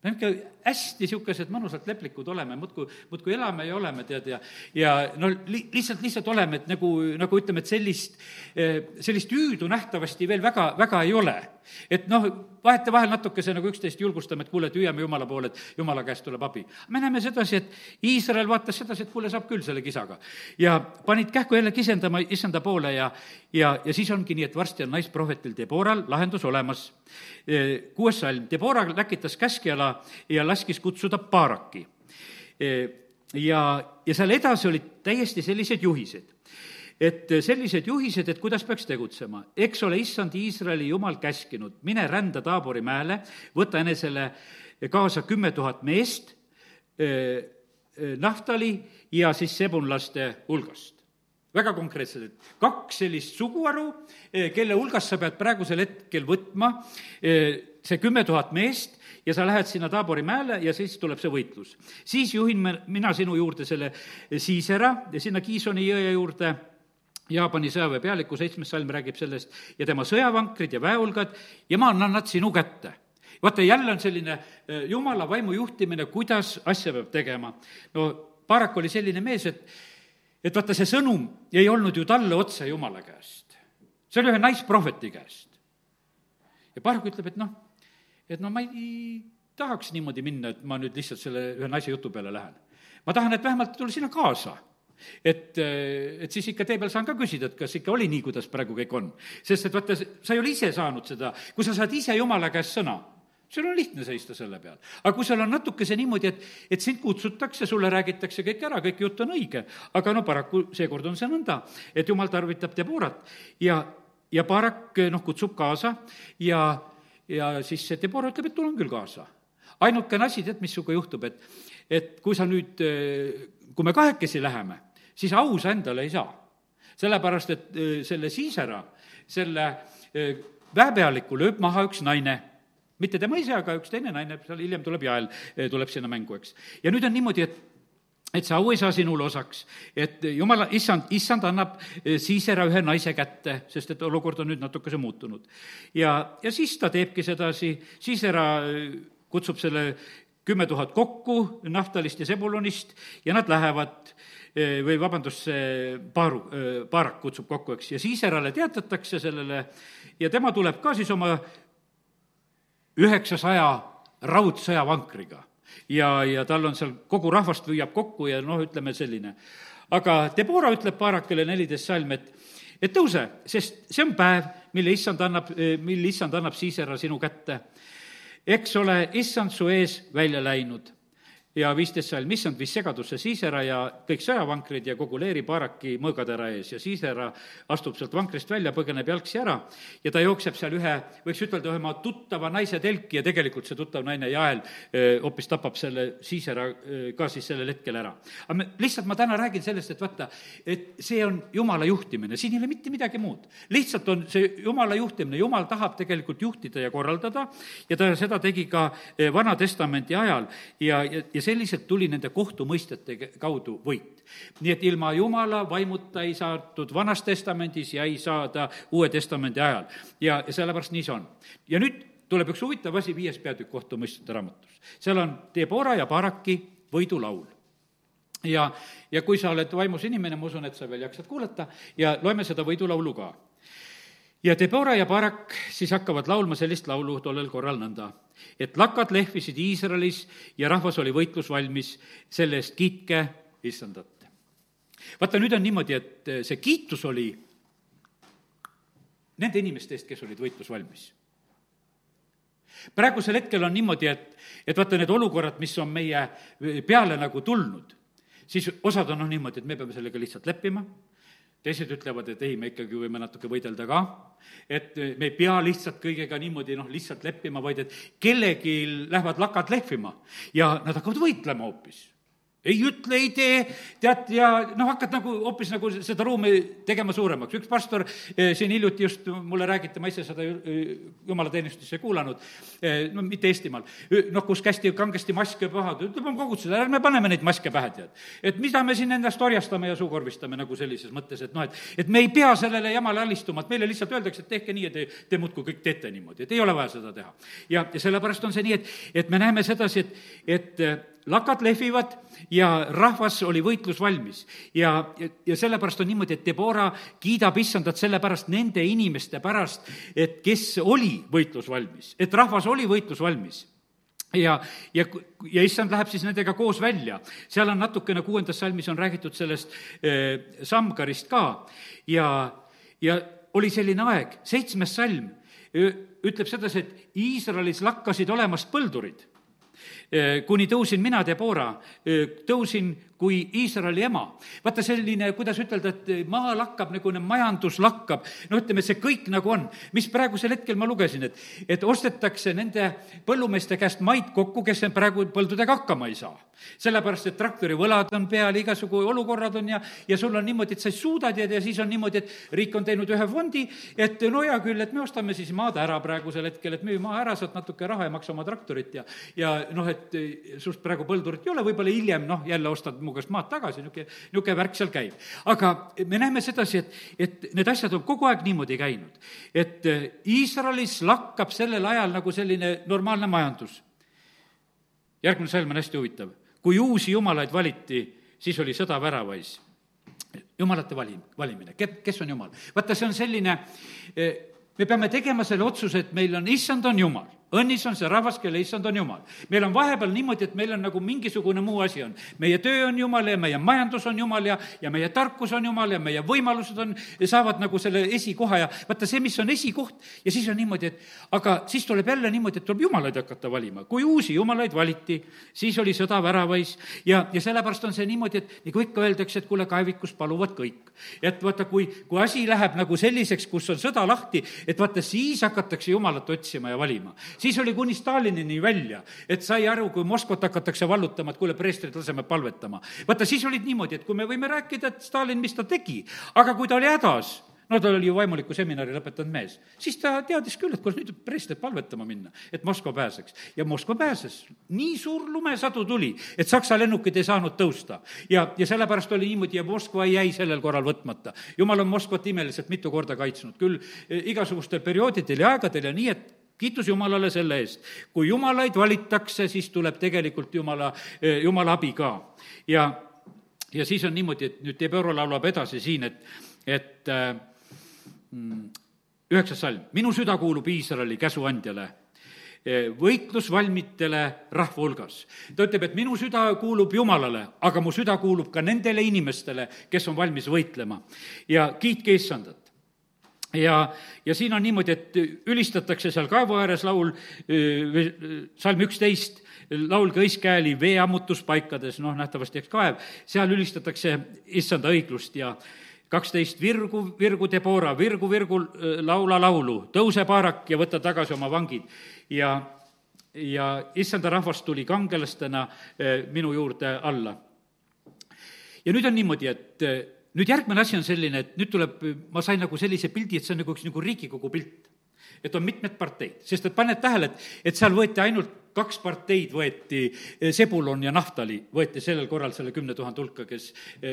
me niisugune hästi niisugused mõnusalt leplikud oleme, muudkui, muudkui elame ja oleme, tead, ja ja no li-, lihtsalt, lihtsalt oleme, et nagu, nagu ütleme, et sellist, sellist hüüdu nähtavasti veel väga, väga ei ole. Et noh, vahetevahel natukese nagu üksteist julgustame, et kuule, et hüüame Jumala poole, et Jumala käest tuleb abi. me näeme sedasi, et Iisrael vaatas sedasi, et kuule, saab küll selle kisaga. ja panid kähku jälle kisendama issanda poole ja, ja, ja siis ongi nii, et varsti on naisprohvetil Deboral lahendus olemas. kuues salm, Debora läkitas käskjala ja laskis kutsuda Baaraki. ja, ja seal edasi olid täiesti sellised juhised et sellised juhised, et kuidas peaks tegutsema. eks ole, issand Iisraeli jumal käskinud, mine rända Taabori mäele, võta enesele kaasa kümme tuhat meest Naftali ja siis sebunlaste hulgast. väga konkreetselt, et kaks sellist suguharu, kelle hulgast sa pead praegusel hetkel võtma see kümme tuhat meest ja sa lähed sinna Taabori mäele ja siis tuleb see võitlus. siis juhin me, mina sinu juurde selle Siisera ja sinna Kiisoni jõe juurde Jaapani sõjaväe pealiku seitsmes salm räägib sellest ja tema sõjavankrid ja väehulgad ja ma annan nad sinu kätte. vaata, jälle on selline eh, jumala vaimu juhtimine, kuidas asja peab tegema. no Barak oli selline mees, et, et vaata, see sõnum ei olnud ju talle otse Jumala käest. see oli ühe naisprohveti käest. ja Barak ütleb, et noh, et no ma ei tahaks niimoodi minna, et ma nüüd lihtsalt selle ühe naise jutu peale lähen. ma tahan, et vähemalt tulla sinna kaasa et, et siis ikka tee peal saan ka küsida, et kas ikka oli nii, kuidas praegu kõik on. sest et vaata, sa ei ole ise saanud seda, kui sa saad ise jumala käest sõna, sul on lihtne seista selle peal. aga kui sul on natukese niimoodi, et, et sind kutsutakse, sulle räägitakse kõik ära, kõik jutt on õige, aga no paraku seekord on see nõnda, et jumal tarvitab Deborat ja, ja Barak noh, kutsub kaasa ja ja siis see Deborah ütleb, et tulen küll kaasa. ainukene asi, tead, mis sinuga juhtub, et, et kui sa nüüd, kui me kahekesi läheme, siis au sa endale ei saa. sellepärast, et selle Siisera, selle väepealiku lööb maha üks naine mitte tema ise, aga üks teine naine, seal hiljem tuleb Jael, tuleb sinna mängu, eks. ja nüüd on niimoodi, et et see au ei saa sinule osaks, et jumala, issand, issand annab Siisera ühe naise kätte, sest et olukord on nüüd natukese muutunud. ja, ja siis ta teebki sedasi, Siisera kutsub selle kümme tuhat kokku Naftalist ja Sebulonist ja nad lähevad eh, või vabandust, see Paaru, Paarak kutsub kokku, eks, ja Siiserale teatatakse sellele ja tema tuleb ka siis oma üheksasaja raudsõjavankriga ja, ja tal on seal, kogu rahvast lüüab kokku ja noh, ütleme selline. aga Debora ütleb Baarakile neliteist salm, et et tõuse, sest see on päev, mille issand annab, mille issand annab Siisera sinu kätte. Eks ole, issand su ees välja läinud ja viisteist salm, issand viis segadusse Siisera ja kõik sõjavankrid ja kogu leeri Baaraki mõõgatera ees ja Siisera astub sealt vankrist välja, põgeneb jalgsi ära ja ta jookseb seal ühe, võiks ütelda, ühe oma tuttava naise telki ja tegelikult see tuttav naine Jael hoopis tapab selle Siisera ka siis sellel hetkel ära. aga me, lihtsalt ma täna räägin sellest, et vaata, et see on jumala juhtimine, siin ei ole mitte midagi muud. lihtsalt on see jumala juhtimine, jumal tahab tegelikult juhtida ja korraldada ja ta seda tegi ka Vana Testamendi ajal ja, ja, ja ja selliselt tuli nende kohtumõistete kaudu võit. nii et ilma Jumala vaimuta ei saadud Vanas Testamendis ja ei saada Uue Testamendi ajal. ja, ja sellepärast nii see on. ja nüüd tuleb üks huvitav asi, viies peatükk kohtumõistjate raamatus. seal on Debora ja Baraki võidulaul ja, ja kui sa oled vaimus inimene, ma usun, et sa veel jaksad kuulata ja loeme seda võidulaulu ka ja Debora ja Barak siis hakkavad laulma sellist laulu tollel korral nõnda, et lakad lehvisid Iisraelis ja rahvas oli võitlus valmis, selle eest kiitke issandat. vaata, nüüd on niimoodi, et see kiitus oli nende inimeste eest, kes olid võitlus valmis. praegusel hetkel on niimoodi, et, et vaata, need olukorrad, mis on meie peale nagu tulnud, siis osad on noh niimoodi, et me peame sellega lihtsalt leppima teised ütlevad, et ei, me ikkagi võime natuke võidelda ka, et me ei pea lihtsalt kõigega niimoodi noh, lihtsalt leppima, vaid et kellelgi lähevad lakad lehvima ja nad hakkavad võitlema hoopis ei ütle, ei tee, tead, ja noh, hakkad nagu hoopis nagu seda ruumi tegema suuremaks. üks pastor eh, siin hiljuti just mulle räägiti, ma ise seda eh, jumalateenistust ei kuulanud, eh, no mitte Eestimaal, noh, kus kästi kangesti maske pähe, ta ütleb, on kogudused, ärme paneme neid maske pähe, tead. et mida me siin endast orjastame ja suukorvistame nagu sellises mõttes, et noh, et, et me ei pea sellele jamale alistuma, et meile lihtsalt öeldakse, et tehke nii ja te, te muudkui kõik teete niimoodi, et ei ole vaja seda teha. ja, ja sellepärast on see nii, et, et me näeme sedasi, et, et lakad lehvivad ja rahvas oli võitlus valmis. ja, ja, sellepärast on niimoodi, et Debora kiidab issandat sellepärast nende inimeste pärast, et kes oli võitlus valmis, et rahvas oli võitlus valmis ja, ja, ja issand läheb siis nendega koos välja. seal on natukene kuuendas salmis on räägitud sellest äh, Samgarist ka ja, ja oli selline aeg, seitsmes salm ütleb sedasi, et Iisraelis lakkasid olemast põldurid kuni tõusin mina, Debora, äh, tõusin kui Iisraeli ema. vaata selline, kuidas ütelda, et maa lakkab, nagu majandus lakkab, no ütleme, see kõik nagu on. mis praegusel hetkel ma lugesin, et, et ostetakse nende põllumeeste käest maid kokku, kes praegu põldudega hakkama ei saa. sellepärast, et traktorivõlad on peal, igasugu olukorrad on ja, ja sul on niimoodi, et sa ei suuda tead ja siis on niimoodi, et riik on teinud ühe fondi, et no hea küll, et me ostame siis maad ära praegusel hetkel, et müü maa ära, saad natuke raha ja maksa oma traktorit ja, ja noh, et sinust praegu põldurit ei ole, võib-olla hiljem noh, jälle ostad mu käest maad tagasi, niisugune, niisugune värk seal käib. aga me näeme sedasi, et, et need asjad on kogu aeg niimoodi käinud. et äh, Iisraelis lakkab sellel ajal nagu selline normaalne majandus. järgmine salm on hästi huvitav. kui uusi jumalaid valiti, siis oli sõda väravais jumalate valim, valimine, kes on jumal. vaata, see on selline, äh, me peame tegema selle otsuse, et meil on, issand on jumal õnnis on see rahvas, kelle issand on Jumal. meil on vahepeal niimoodi, et meil on nagu mingisugune muu asi on. meie töö on Jumal ja meie majandus on Jumal ja, ja meie tarkus on Jumal ja meie võimalused on, saavad nagu selle esikoha ja vaata see, mis on esikoht ja siis on niimoodi, et aga siis tuleb jälle niimoodi, et tuleb jumalaid hakata valima. kui uusi jumalaid valiti, siis oli sõda väravais ja, ja sellepärast on see niimoodi, et nagu ikka öeldakse, et kuule, kaevikus paluvad kõik. et vaata, kui, kui asi läheb nagu selliseks, kus on sõda lahti, et vaata, siis hakatakse jumalat otsima ja valima siis oli kuni Stalinini välja, et sai aru, kui Moskvat hakatakse vallutama, et kuule, preestrid, laseme palvetama. vaata, siis olid niimoodi, et kui me võime rääkida, et Stalin, mis ta tegi, aga kui ta oli hädas, no ta oli ju vaimuliku seminari lõpetanud mees, siis ta teadis küll, et kuule, nüüd preestrit palvetama minna, et Moskva pääseks. ja Moskva pääses. nii suur lumesadu tuli, et Saksa lennukid ei saanud tõusta. ja, ja sellepärast oli niimoodi ja Moskva jäi sellel korral võtmata. jumal on Moskvat imeliselt mitu korda kaitsnud, küll eh, igasugustel perioodidel ja aegadel ja nii, et kiitus Jumalale selle eest. kui jumalaid valitakse, siis tuleb tegelikult Jumala, eh, Jumala abi ka. ja, ja siis on niimoodi, et nüüd Debora laulab edasi siin, et, et äh, üheksas salm, minu süda kuulub Iisraeli käsuandjale eh, võitlusvalmitele rahva hulgas. ta ütleb, et minu süda kuulub Jumalale, aga mu süda kuulub ka nendele inimestele, kes on valmis võitlema. ja kiitke issandat ja, ja siin on niimoodi, et ülistatakse seal kaevu ääres laul, salm üksteist, laulge õiskääli veeammutuspaikades, noh, nähtavasti eks kaev, seal ülistatakse issanda õiglust ja kaksteist, virgu, virgu Debora, virgu, virgu, laula laulu, tõuse paarak ja võta tagasi oma vangid. ja, ja issanda rahvas tuli kangelastena minu juurde alla. ja nüüd on niimoodi, et nüüd järgmine asi on selline, et nüüd tuleb, ma sain nagu sellise pildi, et see on nagu üks nagu Riigikogu pilt. et on mitmed parteid, sest et paned tähele, et, et seal võeti ainult kaks parteid võeti, Sebulon ja Naftali võeti sellel korral selle kümne tuhande hulka, kes,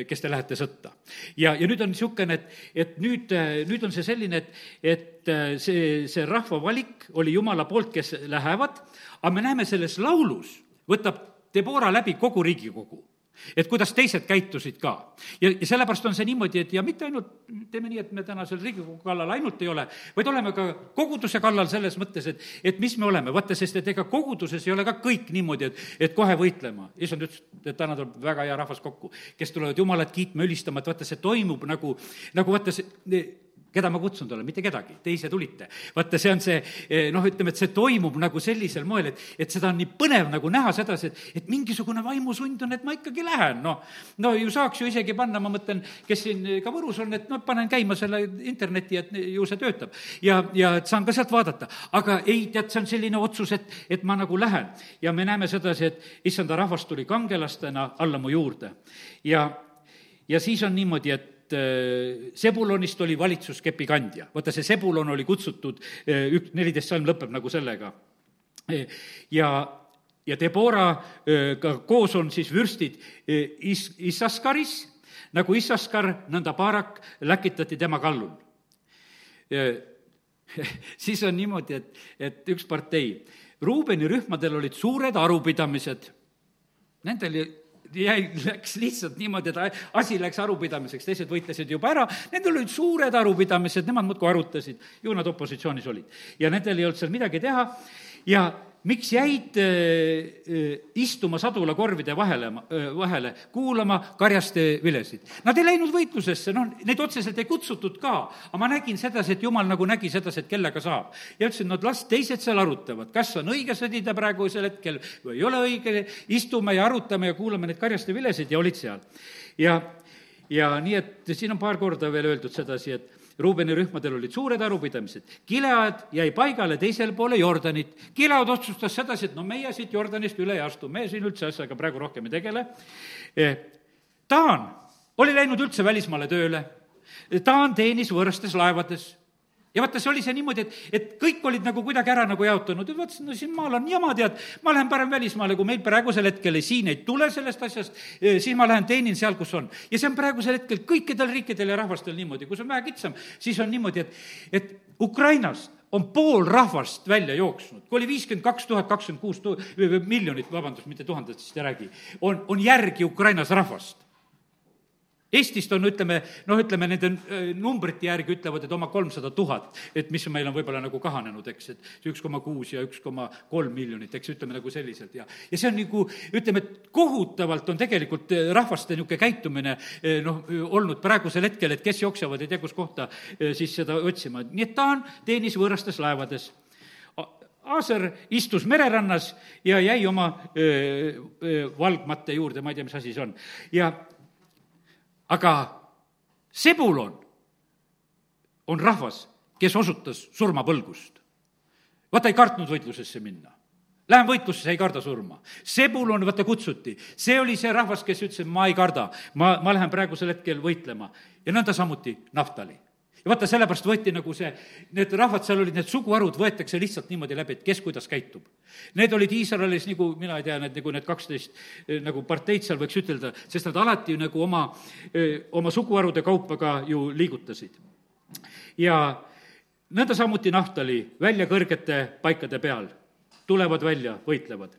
kes te lähete sõtta. ja, ja nüüd on niisugune, et, et nüüd, nüüd on see selline, et, et see, see rahva valik oli Jumala poolt, kes lähevad, aga me näeme selles laulus, võtab Debora läbi kogu Riigikogu et kuidas teised käitusid ka. ja, ja sellepärast on see niimoodi, et ja mitte ainult, teeme nii, et me täna seal Riigikogu kallal ainult ei ole, vaid oleme ka koguduse kallal selles mõttes, et, et mis me oleme, vaata, sest et ega koguduses ei ole ka kõik niimoodi, et, et kohe võitlema. issand ütles, et täna tuleb väga hea rahvas kokku, kes tulevad Jumalat kiitma, ülistama, et vaata, see toimub nagu, nagu vaata, see keda ma kutsunud olen, mitte kedagi, te ise tulite. vaata, see on see eh, noh, ütleme, et see toimub nagu sellisel moel, et, et seda on nii põnev nagu näha sedasi, et, et mingisugune vaimusund on, et ma ikkagi lähen, noh. no ju saaks ju isegi panna, ma mõtlen, kes siin ka Võrus on, et noh, panen käima selle interneti, et ju see töötab. ja, ja et saan ka sealt vaadata. aga ei, tead, see on selline otsus, et, et ma nagu lähen. ja me näeme sedasi, et issanda rahvas tuli kangelastena alla mu juurde. ja, ja siis on niimoodi, et et äh, Sebulonist oli valitsuskepi kandja. vaata, see Sebulon oli kutsutud, äh, ük-, neliteist salm lõpeb nagu sellega. ja, ja Debora äh, ka koos on siis vürstid Is-, Issaskaris, nagu Issaskar, nõnda Barak läkitati tema kallul. <laughs> siis on niimoodi, et, et üks partei, Ruubeni rühmadel olid suured arupidamised, nendel jäi, läks lihtsalt niimoodi, et asi läks arupidamiseks, teised võitlesid juba ära, nendel olid suured arupidamised, nemad muudkui arutasid, ju nad opositsioonis olid. ja nendel ei olnud seal midagi teha ja miks jäid äh, äh, istuma sadulakorvide vahele, äh, vahele, kuulama karjaste vilesid? Nad ei läinud võitlusesse, noh, neid otseselt ei kutsutud ka, aga ma nägin sedasi, et jumal nagu nägi sedasi, et kellega saab. ja ütlesin, no las teised seal arutavad, kas on õige sõdida praegusel hetkel või ei ole õige, istume ja arutame ja kuulame neid karjaste vilesid ja olid seal. ja, ja nii, et siin on paar korda veel öeldud sedasi, et Ruubeni rühmadel olid suured arupidamised. Gilead jäi paigale teisel poole Jordanit. Gilead otsustas sedasi, et no meie siit Jordanist üle ei astu, me siin üldse asjaga praegu rohkem ei tegele. Taan eh, oli läinud üldse välismaale tööle. Taan teenis võõrastes laevades ja vaata, see oli see niimoodi, et, et kõik olid nagu kuidagi ära nagu jaotunud ja vaatasin, no siin maal on jama, tead, ma lähen parem välismaale, kui meil praegusel hetkel siin ei tule sellest asjast, eh, siis ma lähen teenin seal, kus on. ja see on praegusel hetkel kõikidel riikidel ja rahvastel niimoodi, kus on vähe kitsam, siis on niimoodi, et, et Ukrainast on pool rahvast välja jooksnud, kui oli viiskümmend kaks tuhat kakskümmend kuus miljonit, vabandust, mitte tuhandetest ei räägi, on, on järgi Ukrainas rahvast Eestist on, ütleme, noh, ütleme nende äh, numbrite järgi ütlevad, et oma kolmsada tuhat, et mis meil on võib-olla nagu kahanenud, eks, et see üks koma kuus ja üks koma kolm miljonit, eks, ütleme nagu selliselt ja ja see on nagu, ütleme, et kohutavalt on tegelikult äh, rahvaste niisugune käitumine äh, noh, olnud praegusel hetkel, et kes jooksevad ei tea kus kohta siis seda otsima, nii et ta on, teenis võõrastes laevades Aaser istus mererannas ja jäi oma öö, öö, valgmatte juurde, ma ei tea, mis asi see on. ja aga Sebulon on rahvas, kes osutas surmapõlgust. vaata, ei kartnud võitlusesse minna. Lähen võitlusse, ei karda surma. Sebulon, vaata, kutsuti. see oli see rahvas, kes ütles, et ma ei karda, ma, ma lähen praegusel hetkel võitlema. ja nõnda samuti Naftali ja vaata, sellepärast võeti nagu see, need rahvad seal olid, need suguharud võetakse lihtsalt niimoodi läbi, et kes kuidas käitub. Need olid Iisraelis nagu, mina ei tea, need nagu need kaksteist eh, nagu parteid seal võiks ütelda, sest nad alati nagu oma, eh, oma suguharude kaupa ka ju liigutasid. ja nõnda samuti Nahtali välja kõrgete paikade peal, tulevad välja, võitlevad.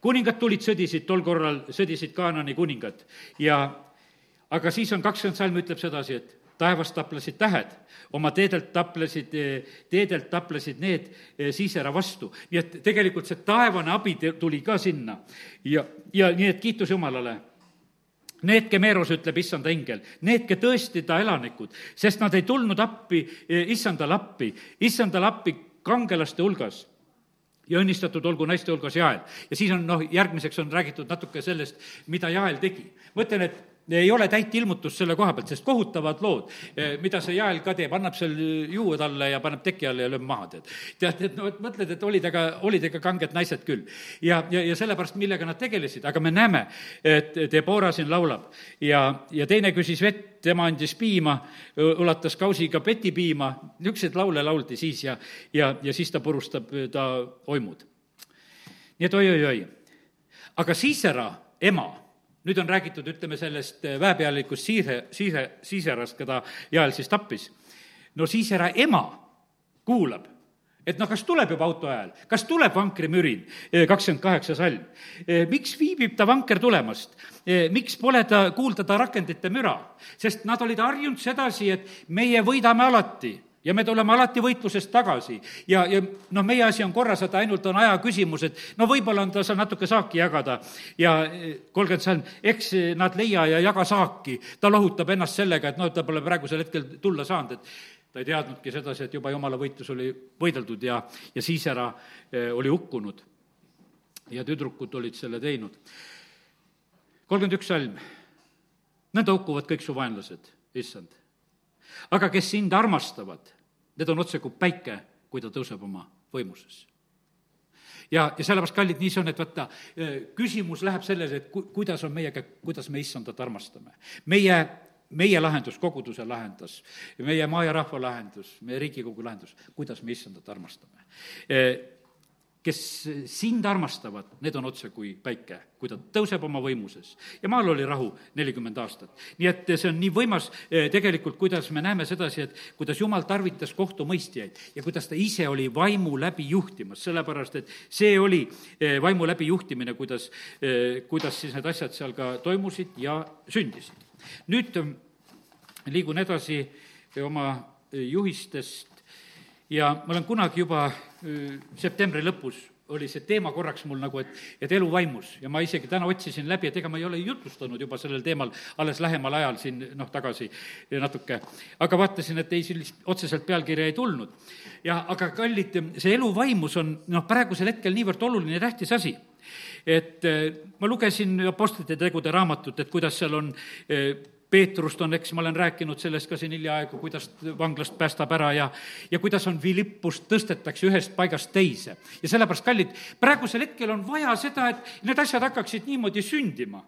kuningad tulid, sõdisid, tol korral sõdisid Kaanani kuningad ja aga siis on kakskümmend salm ütleb sedasi, et taevas taplesid tähed, oma teedelt taplesid, teedelt taplesid need eh, Siisera vastu. nii et tegelikult see taevane abi tuli ka sinna ja, ja nii et kiitus Jumalale Need, Kemeros, ütleb issanda ingel, need, ke tõesti ta elanikud, sest nad ei tulnud appi eh, issandale appi, issandale appi kangelaste hulgas ja õnnistatud olgu naiste hulgas Jael. ja siis on noh, järgmiseks on räägitud natuke sellest, mida Jael tegi. ma ütlen, et ei ole täit ilmutust selle koha pealt, sest kohutavad lood, eh, mida see jael ka teeb, annab seal juue talle ja paneb teki alla ja lööb maha, tead. tead, et no et mõtled, et olid aga, olid ikka kanged naised küll. ja, ja, ja sellepärast, millega nad tegelesid, aga me näeme, et Debora siin laulab ja, ja teine küsis vett, tema andis piima, ulatas kausiga petipiima, niisuguseid laule lauldi siis ja, ja, ja siis ta purustab ta oimud. nii et oi-oi-oi. aga Siisera ema nüüd on räägitud, ütleme, sellest äh, väepealikust Siise, Siise, Siiserast, keda Jael siis tappis. no Siisera ema kuulab, et noh, kas tuleb juba auto ajal, kas tuleb vankrimürin, äh, kakskümmend kaheksa salm. Äh, miks viibib ta vanker tulemast? miks pole ta kuulda ta rakendite müra? sest nad olid harjunud sedasi, et meie võidame alati ja me tuleme alati võitlusest tagasi ja, ja noh, meie asi on korra saada, ainult on aja küsimus, et no võib-olla on ta seal natuke saaki jagada ja eh, kolmkümmend salm, eks nad leia ja jaga saaki, ta lohutab ennast sellega, et noh, ta pole praegusel hetkel tulla saanud, et ta ei teadnudki sedasi, et juba jumala võitlus oli võideldud ja, ja Siisera eh, oli hukkunud. ja tüdrukud olid selle teinud. kolmkümmend üks salm. nõnda hukkuvad kõik su vaenlased, issand. Aga kes sind armastavad, need on otse kui päike, kui ta tõuseb oma võimuses ja, ja sellepärast, kallid, nii see on, et vaata, eh, küsimus läheb selles, et ku-, kuidas on meiega, kuidas me issandat armastame. meie meie lahendus, koguduse lahendus, meie maa ja rahva lahendus, meie Riigikogu lahendus, kuidas me issandat armastame. Kes sind armastavad, need on otse kui päike, kui ta tõuseb oma võimuses. ja maal oli rahu nelikümmend aastat. nii et see on nii võimas eh, tegelikult, kuidas me näeme sedasi, et kuidas Jumal tarvitas kohtumõistjaid ja kuidas ta ise oli vaimu läbi juhtimas, sellepärast et see oli eh, vaimu läbi juhtimine, kuidas, eh, kuidas siis need asjad seal ka toimusid ja sündisid nüüd liigun edasi oma juhistest ja ma olen kunagi juba septembri lõpus oli see teema korraks mul nagu, et, et elu vaimus ja ma isegi täna otsisin läbi, et ega ma ei ole jutlustanud juba sellel teemal alles lähemal ajal siin noh, tagasi natuke. aga vaatasin, et ei, sellist otseselt pealkirja ei tulnud. ja aga kallid, see elu vaimus on noh, praegusel hetkel niivõrd oluline ja tähtis asi et ma lugesin Apostlite tegude raamatut, et kuidas seal on eh, Peetrust on, eks, ma olen rääkinud sellest ka siin hiljaaegu, kuidas vanglast päästab ära ja, ja kuidas on Philippust tõstetakse ühest paigast teise. ja sellepärast, kallid, praegusel hetkel on vaja seda, et need asjad hakkaksid niimoodi sündima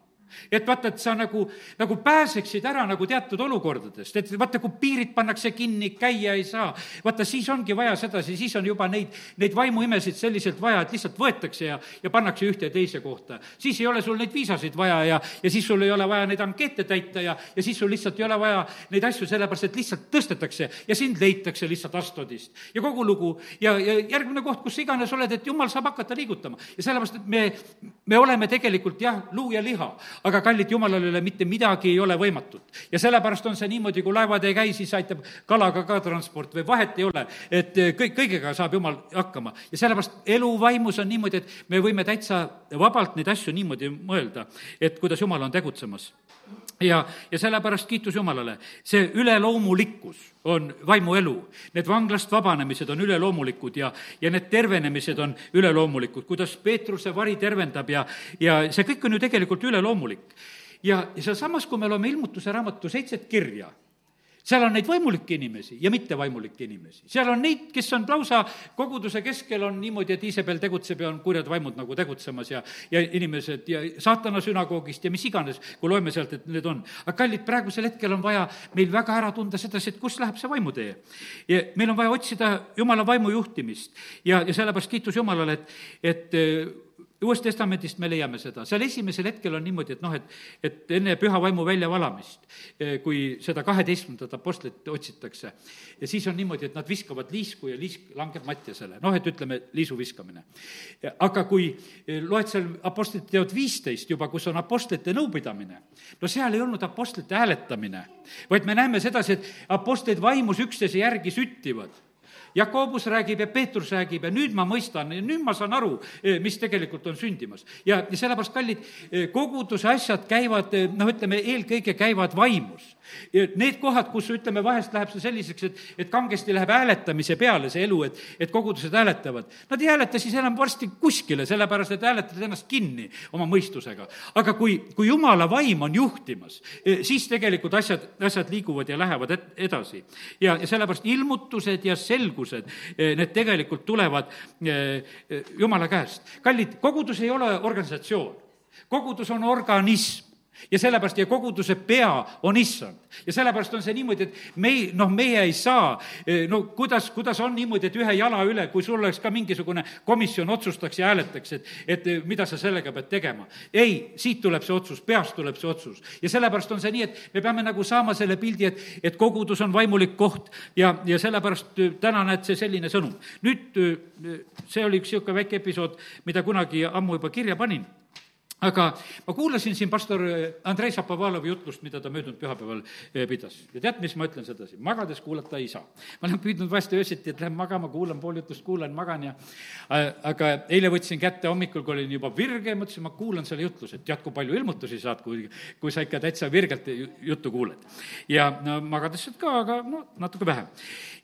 et vaata, et sa nagu, nagu pääseksid ära nagu teatud olukordadest, et vaata, kui piirid pannakse kinni, käia ei saa, vaata, siis ongi vaja sedasi, siis on juba neid, neid vaimuimesid selliselt vaja, et lihtsalt võetakse ja, ja pannakse ühte ja teise kohta. siis ei ole sul neid viisasid vaja ja, ja siis sul ei ole vaja neid ankeete täita ja, ja siis sul lihtsalt ei ole vaja neid asju, sellepärast et lihtsalt tõstetakse ja sind leitakse lihtsalt Astodist. ja kogu lugu ja, ja järgmine koht, kus iganes oled, et jumal saab hakata liigutama. ja sellepärast, et me, me oleme tegelikult jah, luu ja liha, aga kallid jumalal ei ole mitte midagi, ei ole võimatut. ja sellepärast on see niimoodi, kui laevad ei käi, siis aitab kalaga ka transport või vahet ei ole, et kõik, kõigega saab jumal hakkama. ja sellepärast elu vaimus on niimoodi, et me võime täitsa vabalt neid asju niimoodi mõelda, et kuidas jumal on tegutsemas ja, ja sellepärast kiitus Jumalale, see üleloomulikkus on vaimuelu, need vanglast vabanemised on üleloomulikud ja, ja need tervenemised on üleloomulikud, kuidas Peetruse vari tervendab ja, ja see kõik on ju tegelikult üleloomulik. ja, ja sealsamas, kui me loeme ilmutuse raamatu seitset kirja seal on neid vaimulikke inimesi ja mittevaimulikke inimesi. seal on neid, kes on lausa koguduse keskel on niimoodi, et Iisabel tegutseb ja on kurjad vaimud nagu tegutsemas ja, ja inimesed ja saatana sünagoogist ja mis iganes, kui loeme sealt, et need on. aga kallid, praegusel hetkel on vaja meil väga ära tunda sedasi, et kus läheb see vaimutee. ja meil on vaja otsida jumala vaimu juhtimist ja, ja sellepärast kiitus Jumalale, et, et uuest testamendist me leiame seda, seal esimesel hetkel on niimoodi, et noh, et, et enne püha vaimu väljavalamist, eh, kui seda kaheteistkümnendat apostlit otsitakse, ja siis on niimoodi, et nad viskavad liisku ja liisk langeb Mattiasele, noh, et ütleme, liisu viskamine. aga kui eh, loed seal Apostlite teod viisteist juba, kus on apostlite nõupidamine, no seal ei olnud apostlite hääletamine, vaid me näeme sedasi, et apostlid vaimus üksteise järgi süttivad Jakobus räägib ja Peetrus räägib ja nüüd ma mõistan nüüd ma saan aru, eh, mis tegelikult on sündimas. ja, ja sellepärast, kallid, eh, koguduse asjad käivad, eh, noh, ütleme, eelkõige käivad vaimus. Need kohad, kus ütleme, vahest läheb see selliseks, et, et kangesti läheb hääletamise peale see elu, et, et kogudused hääletavad. Nad ei hääleta siis enam varsti kuskile, sellepärast et hääletavad ennast kinni oma mõistusega. aga kui, kui jumala vaim on juhtimas, siis tegelikult asjad, asjad liiguvad ja lähevad et, edasi. ja, ja sellepärast ilmutused ja selgus õigused, eh, need tegelikult tulevad eh, eh, Jumala käest. kallid, kogudus ei ole organisatsioon, kogudus on organism ja sellepärast ja koguduse pea on issand. ja sellepärast on see niimoodi, et me ei, noh, meie ei saa, no kuidas, kuidas on niimoodi, et ühe jala üle, kui sul oleks ka mingisugune komisjon otsustaks ja hääletaks, et, et mida sa sellega pead tegema. ei, siit tuleb see otsus, peast tuleb see otsus. ja sellepärast on see nii, et me peame nagu saama selle pildi, et, et kogudus on vaimulik koht ja, ja sellepärast täna näed, see selline sõnum. nüüd see oli üks niisugune väike episood, mida kunagi ammu juba kirja panin aga ma kuulasin siin pastor Andrei Šapovalovi jutlust, mida ta möödunud pühapäeval eh, pidas. ja tead, mis ma ütlen sedasi? magades kuulata ei saa. ma olen püüdnud vahest öösiti, et lähen magama, kuulan pool jutust, kuulan, magan ja aga eile võtsin kätte hommikul, kui olin juba virge, mõtlesin, ma kuulan selle jutluse, et tead, kui palju ilmutusi saad, kui, kui sa ikka täitsa virgelt juttu kuuled. ja no magades saad ka, aga no natuke vähem.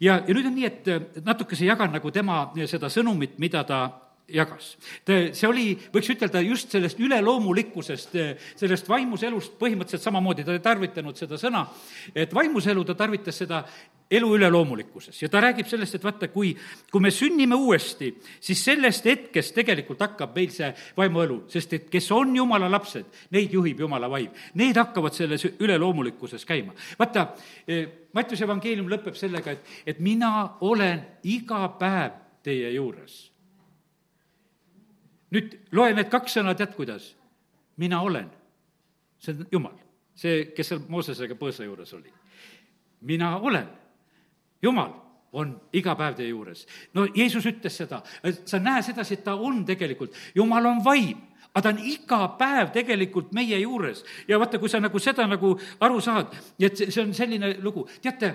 ja, ja nüüd on nii, et natukese jagan nagu tema seda sõnumit, mida ta jagas. see oli, võiks ütelda, just sellest üleloomulikkusest, sellest vaimuselust põhimõtteliselt samamoodi, ta ei tarvitanud seda sõna, et vaimuselu, ta tarvitas seda elu üleloomulikkuses ja ta räägib sellest, et vaata, kui, kui me sünnime uuesti, siis sellest hetkest tegelikult hakkab meil see vaimuelu, sest et kes on jumala lapsed, neid juhib jumala vaim. Need hakkavad selles üleloomulikkuses käima. vaata, eh, Mattiuse evangeelium lõpeb sellega, et, et mina olen iga päev teie juures nüüd loe need kaks sõna, tead kuidas? mina olen. see on Jumal, see, kes seal Moosesega põõsa juures oli. mina olen. Jumal on iga päev teie juures. no Jeesus ütles seda, sa näe sedasi, et ta on tegelikult, Jumal on vaim aga ta on iga päev tegelikult meie juures ja vaata, kui sa nagu seda nagu aru saad, et see on selline lugu, teate,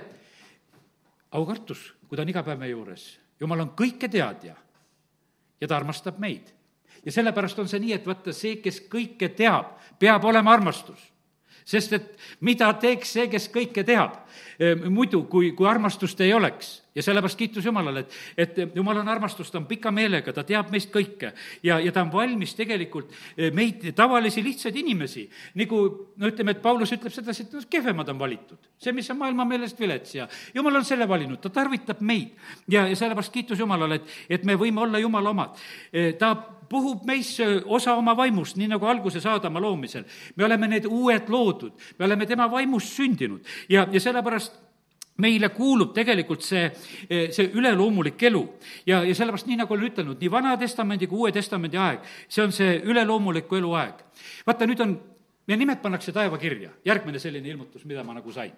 aukartus, kui ta on iga päev meie juures, jumal on kõiketeadja ja ta armastab meid ja sellepärast on see nii, et vaata, see, kes kõike teab, peab olema armastus. Sest et mida teeks see, kes kõike teab, ehm, muidu, kui, kui armastust ei oleks ja sellepärast kiitus Jumalale, et, et Jumal on armastus, ta on pika meelega, ta teab meist kõike. Ja, ja ta on valmis tegelikult eh, meid, tavalisi lihtsaid inimesi, nagu no ütleme, et Paulus ütleb sedasi, et noh, kehvemad on valitud. see, mis on maailma meelest vilets. Ja Jumal on selle valinud, ta tarvitab meid. Ja, ja sellepärast kiitus Jumalale, et, et me võime olla Jumala omad. Eh, ta puhub meisse osa oma vaimust, nii nagu alguses Aadama loomisel. me oleme need uued loodud, me oleme tema vaimust sündinud. Ja, ja sellepärast meile kuulub tegelikult see, see üleloomulik elu. ja, ja sellepärast, nii nagu olen ütelnud, nii Vana-testamendi kui Uue Testamendi aeg, see on see üleloomuliku elu aeg. vaata, nüüd on ja nimed pannakse taevakirja, järgmine selline ilmutus, mida ma nagu sain.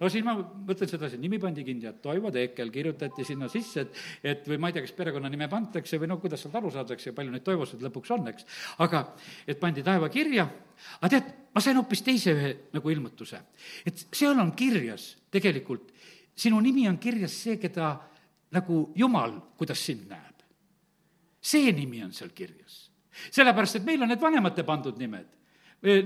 no siis ma mõtlen sedasi, nimi pandi kinni, et Toivo Teekel kirjutati sinna sisse, et, et või ma ei tea, kas perekonnanime pandakse või noh, kuidas sealt aru saadakse ja palju neid Toivosid lõpuks on, eks. aga et pandi taevakirja, aga tead, ma sain hoopis teise ühe nagu ilmutuse. et seal on kirjas tegelikult, sinu nimi on kirjas see, keda nagu Jumal, kuidas sind näeb. see nimi on seal kirjas sellepärast, et meil on need vanemate pandud nimed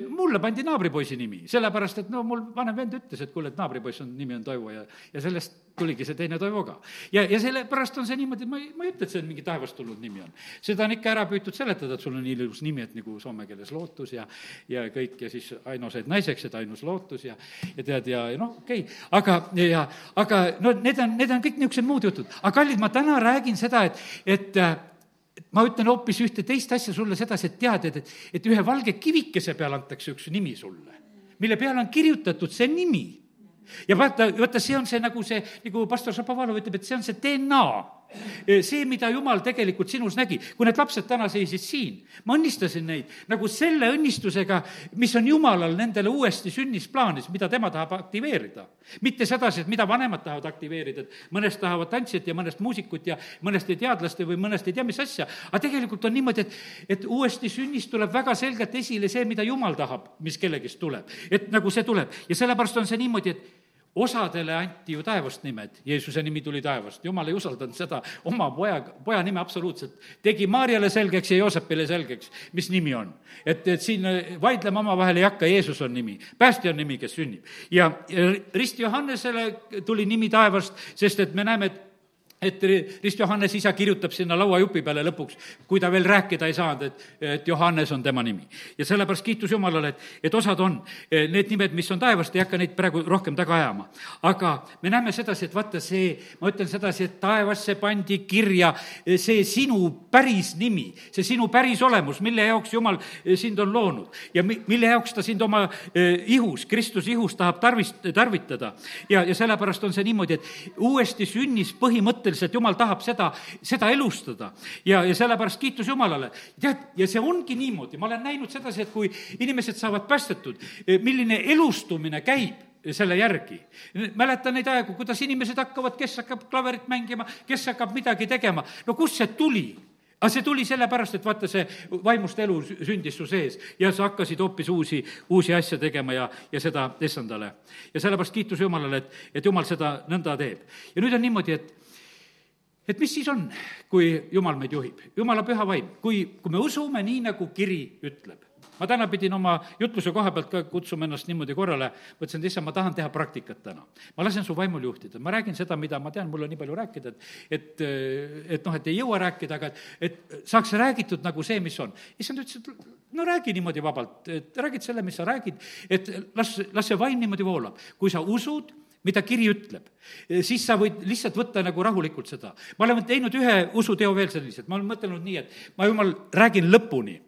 mulle pandi naabripoisi nimi, sellepärast et no mul vanem vend ütles, et kuule, et naabripoiss on, nimi on Toivo ja, ja sellest tuligi see teine Toivo ka. ja, ja sellepärast on see niimoodi, ma ei, ma ei ütle, et see on mingi taevast tulnud nimi on. seda on ikka ära püütud seletada, et sul on nii ilus nimi, et nagu soome keeles lootus ja, ja kõik ja siis Aino said naiseks, et ainus lootus ja, ja tead, ja noh, okei okay., aga, ja, aga no need on, need on kõik niisugused muud jutud. aga kallid, ma täna räägin seda, et, et ma ütlen hoopis ühte teist asja sulle sedasi, et tead, et, et ühe valge kivikese peal antakse üks nimi sulle, mille peale on kirjutatud see nimi. ja vaata, vaata, see on see nagu see, nagu pastor Šapovalov ütleb, et see on see DNA see, mida Jumal tegelikult sinus nägi, kui need lapsed täna seisid siin, ma õnnistasin neid nagu selle õnnistusega, mis on Jumalal nendele uuesti sünnisplaanis, mida tema tahab aktiveerida. mitte sedasi, et mida vanemad tahavad aktiveerida, et mõnest tahavad tantsijat ja mõnest muusikut ja mõnest ei teadlast või mõnest ei tea mis asja, aga tegelikult on niimoodi, et, et uuesti sünnist tuleb väga selgelt esile see, mida Jumal tahab, mis kellegist tuleb. et nagu see tuleb ja sellepärast on see niimoodi, et osadele anti ju taevast nimed, Jeesuse nimi tuli taevast, jumal ei usaldanud seda oma poja, poja nime absoluutselt. tegi Maarjale selgeks ja Joosepile selgeks, mis nimi on. et, et siin vaidlema omavahel ei hakka, Jeesus on nimi, päästja on nimi, kes sünnib. ja Rist Johannesele tuli nimi taevast, sest et me näeme, et et Rist Johannes isa kirjutab sinna lauajupi peale lõpuks, kui ta veel rääkida ei saanud, et, et Johannes on tema nimi. ja sellepärast kiitus Jumalale, et, et osad on, eh, need nimed, mis on taevast, ei hakka neid praegu rohkem taga ajama. aga me näeme sedasi, et vaata see, ma ütlen sedasi, et taevasse pandi kirja eh, see sinu päris nimi, see sinu päris olemus, mille jaoks Jumal eh, sind on loonud ja mi-, mille jaoks ta sind oma ihus, Kristuse ihus tahab tarvist-, tarvitada. ja, ja sellepärast on see niimoodi, et uuesti sünnis põhimõtteliselt põhimõtteliselt jumal tahab seda, seda elustada. ja, ja sellepärast kiitus Jumalale. tead, ja see ongi niimoodi, ma olen näinud sedasi, et kui inimesed saavad päästetud, milline elustumine käib selle järgi. mäletan neid aegu, kuidas inimesed hakkavad, kes hakkab klaverit mängima, kes hakkab midagi tegema. no kust see tuli? aga see tuli sellepärast, et vaata, see vaimust elu sündis su sees ja sa hakkasid hoopis uusi, uusi asju tegema ja, ja seda issandale. ja sellepärast kiitus Jumalale, et, et Jumal seda nõnda teeb. ja nüüd on niimoodi, et et mis siis on, kui Jumal meid juhib? Jumala püha vaim, kui, kui me usume nii, nagu kiri ütleb ma täna pidin oma jutluse koha pealt ka kutsuma ennast niimoodi korrale, mõtlesin, et issand, ma tahan teha praktikat täna. ma lasen su vaimul juhtida, ma räägin seda, mida ma tean, mul on nii palju rääkida, et et, et noh, et ei jõua rääkida, aga et, et saaks räägitud nagu see, mis on. issand ütles, et no räägi niimoodi vabalt, et räägid selle, mis sa räägid, et las, las see vaim niimoodi voolab. kui sa usud, mida kiri ütleb, siis sa võid lihtsalt võtta nagu rahulikult seda. ma olen teinud ühe usuteo veel selliselt, ma olen mõtelnud nii, et ma jumal, räägin lõpuni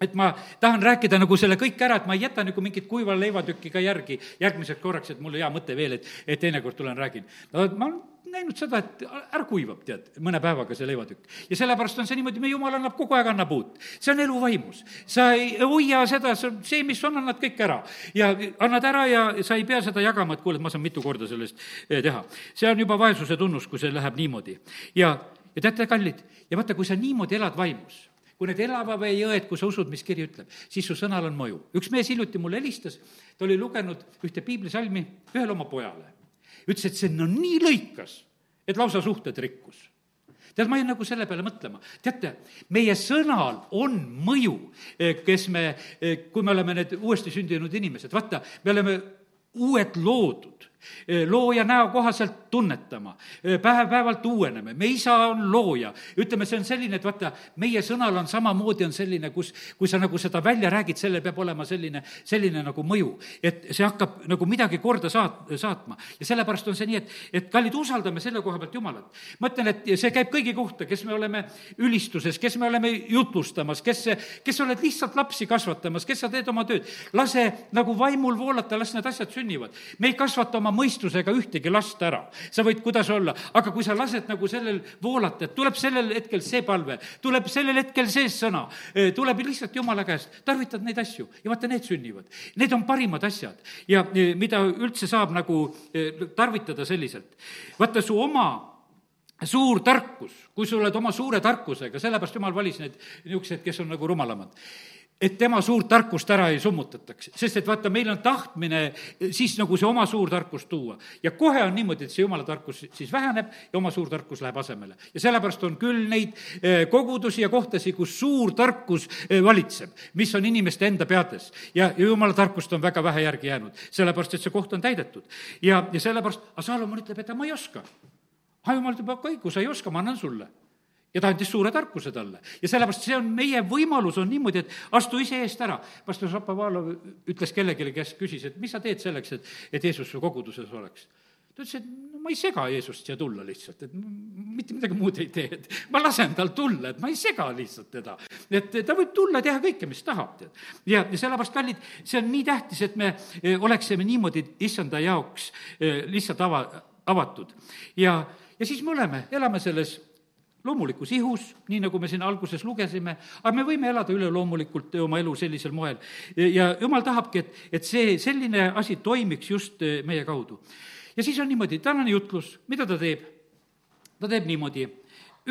et ma tahan rääkida nagu selle kõik ära, et ma ei jäta nagu mingit kuiva leivatükki ka järgi järgmiseks korraks, et mul hea mõte veel, et, et teinekord tulen räägin. no ma näinud seda, et ära kuivab, tead, mõne päevaga see leivatükk. ja sellepärast on see niimoodi, meie jumal annab kogu aeg, annab uut. see on elu vaimus. sa ei hoia seda, see, mis on, annad kõik ära. ja annad ära ja sa ei pea seda jagama, et kuule, et ma saan mitu korda sellest eh, teha. see on juba vaesuse tunnus, kui see läheb niimoodi. ja, ja teate, kallid, ja vaata, kui sa niimoodi elad vaimus kui need elava vee jõed, kui sa usud, mis kiri ütleb, siis su sõnal on mõju. üks mees hiljuti mulle helistas, ta oli lugenud ühte piiblisalmi ühele oma pojale. Ütles, et see no nii lõikas, et lausa suhted rikkus. Tead, ma jäin nagu selle peale mõtlema. teate, meie sõnal on mõju, eh, kes me, eh, kui me oleme need uuesti sündinud inimesed, vaata, me oleme uued loodud looja näo kohaselt tunnetama, päev-päevalt uueneme, me isa on looja. ütleme, see on selline, et vaata, meie sõnal on samamoodi, on selline, kus, kui sa nagu seda välja räägid, sellel peab olema selline, selline nagu mõju. et see hakkab nagu midagi korda saat-, saatma. ja sellepärast on see nii, et, et kallid, usaldame selle koha pealt Jumalat. ma ütlen, et see käib kõigi kohta, kes me oleme ülistuses, kes me oleme jutlustamas, kes, kes oled lihtsalt lapsi kasvatamas, kes sa teed oma tööd. lase nagu vaimul voolata, las need asjad sünnivad. me ei kasvata oma mõistusega ühtegi last ära. sa võid kuidas olla, aga kui sa lased nagu sellel voolata, et tuleb sellel hetkel see palve, tuleb sellel hetkel see sõna, e, tuleb lihtsalt Jumala käest, tarvitad neid asju ja vaata, need sünnivad. Need on parimad asjad ja e, mida üldse saab nagu e, tarvitada selliselt. vaata, su oma suur tarkus, kui sa oled oma suure tarkusega, sellepärast jumal valis need niisugused, kes on nagu rumalamad et tema suurt tarkust ära ei summutataks, sest et vaata, meil on tahtmine siis nagu see oma suur tarkus tuua. ja kohe on niimoodi, et see jumala tarkus siis väheneb ja oma suur tarkus läheb asemele. ja sellepärast on küll neid eh, kogudusi ja kohtasid, kus suur tarkus eh, valitseb, mis on inimeste enda peades. ja, ja jumala tarkust on väga vähe järgi jäänud, sellepärast et see koht on täidetud. ja, ja sellepärast, aga Saalomon ütleb, et ma ei oska. aga jumal ütleb, aga õigus, sa ei oska, ma annan sulle ja ta andis suure tarkuse talle. ja sellepärast see on meie võimalus, on niimoodi, et astu ise eest ära. pastor Šapovalov ütles kellelegi, kes küsis, et mis sa teed selleks, et, et Jeesus su koguduses oleks ta ütles, et no ma ei sega Jeesust siia tulla lihtsalt, et mitte midagi muud ei tee, et ma lasen tal tulla, et ma ei sega lihtsalt teda. et ta võib tulla, teha kõike, mis tahab, tead. ja, ja sellepärast, kallid, see on nii tähtis, et me eh, oleksime niimoodi issanda jaoks eh, lihtsalt ava, avatud. ja, ja siis me oleme, elame selles loomulikus ihus, nii nagu me siin alguses lugesime, aga me võime elada üleloomulikult oma elu sellisel moel. ja jumal tahabki, et, et see, selline asi toimiks just eh, meie kaudu. ja siis on niimoodi, tänane jutlus, mida ta teeb? ta teeb niimoodi,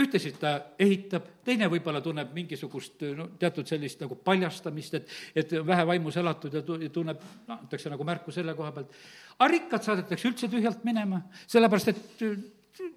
ühtesid ta ehitab, teine võib-olla tunneb mingisugust no teatud sellist nagu paljastamist, et, et vähe vaimus elatud ja tunneb, noh, antakse nagu märku selle koha pealt. aga rikkad saadetakse üldse tühjalt minema, sellepärast et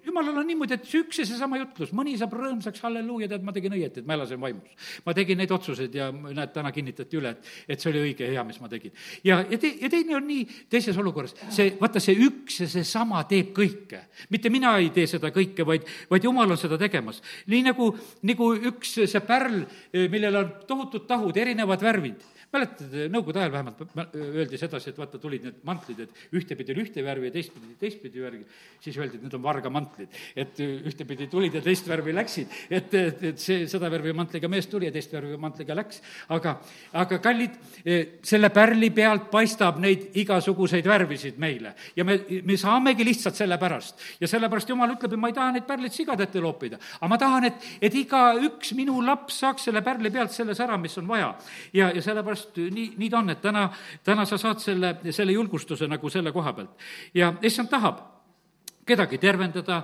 jumalal on niimoodi, et see üks ja seesama jutlus, mõni saab rõõmsaks, halleluuja, tead, ma tegin õieti, et ma elasin vaimus. ma tegin neid otsuseid ja näed, täna kinnitati üle, et, et see oli õige ja hea, mis ma tegin. ja, ja te-, ja teine on nii teises olukorras, see, vaata, see üks ja seesama teeb kõike. mitte mina ei tee seda kõike, vaid, vaid jumal on seda tegemas. nii nagu, nagu üks see pärl, millel on tohutud tahud, erinevad värvid mäletad, nõukogude ajal vähemalt öeldi sedasi, et vaata, tulid need mantlid, et ühtepidi oli ühte värvi ja teistpidi teistpidi värvi, siis öeldi, et need on vargamantlid. et ühtepidi tulid ja teist värvi läksid, et, et, et see, seda värvi mantliga mees tuli ja teist värvi mantliga läks. aga, aga kallid, e, selle pärli pealt paistab neid igasuguseid värvisid meile ja me, me saamegi lihtsalt sellepärast. ja sellepärast jumal ütleb, et ma ei taha neid pärleid sigade ette loopida, aga ma tahan, et, et igaüks minu laps saaks selle pärli pealt selle sära, mis on vaja. ja, ja sellepärast sellepärast nii, nii ta on, et täna, täna sa saad selle, selle julgustuse nagu selle koha pealt. ja issand tahab kedagi tervendada,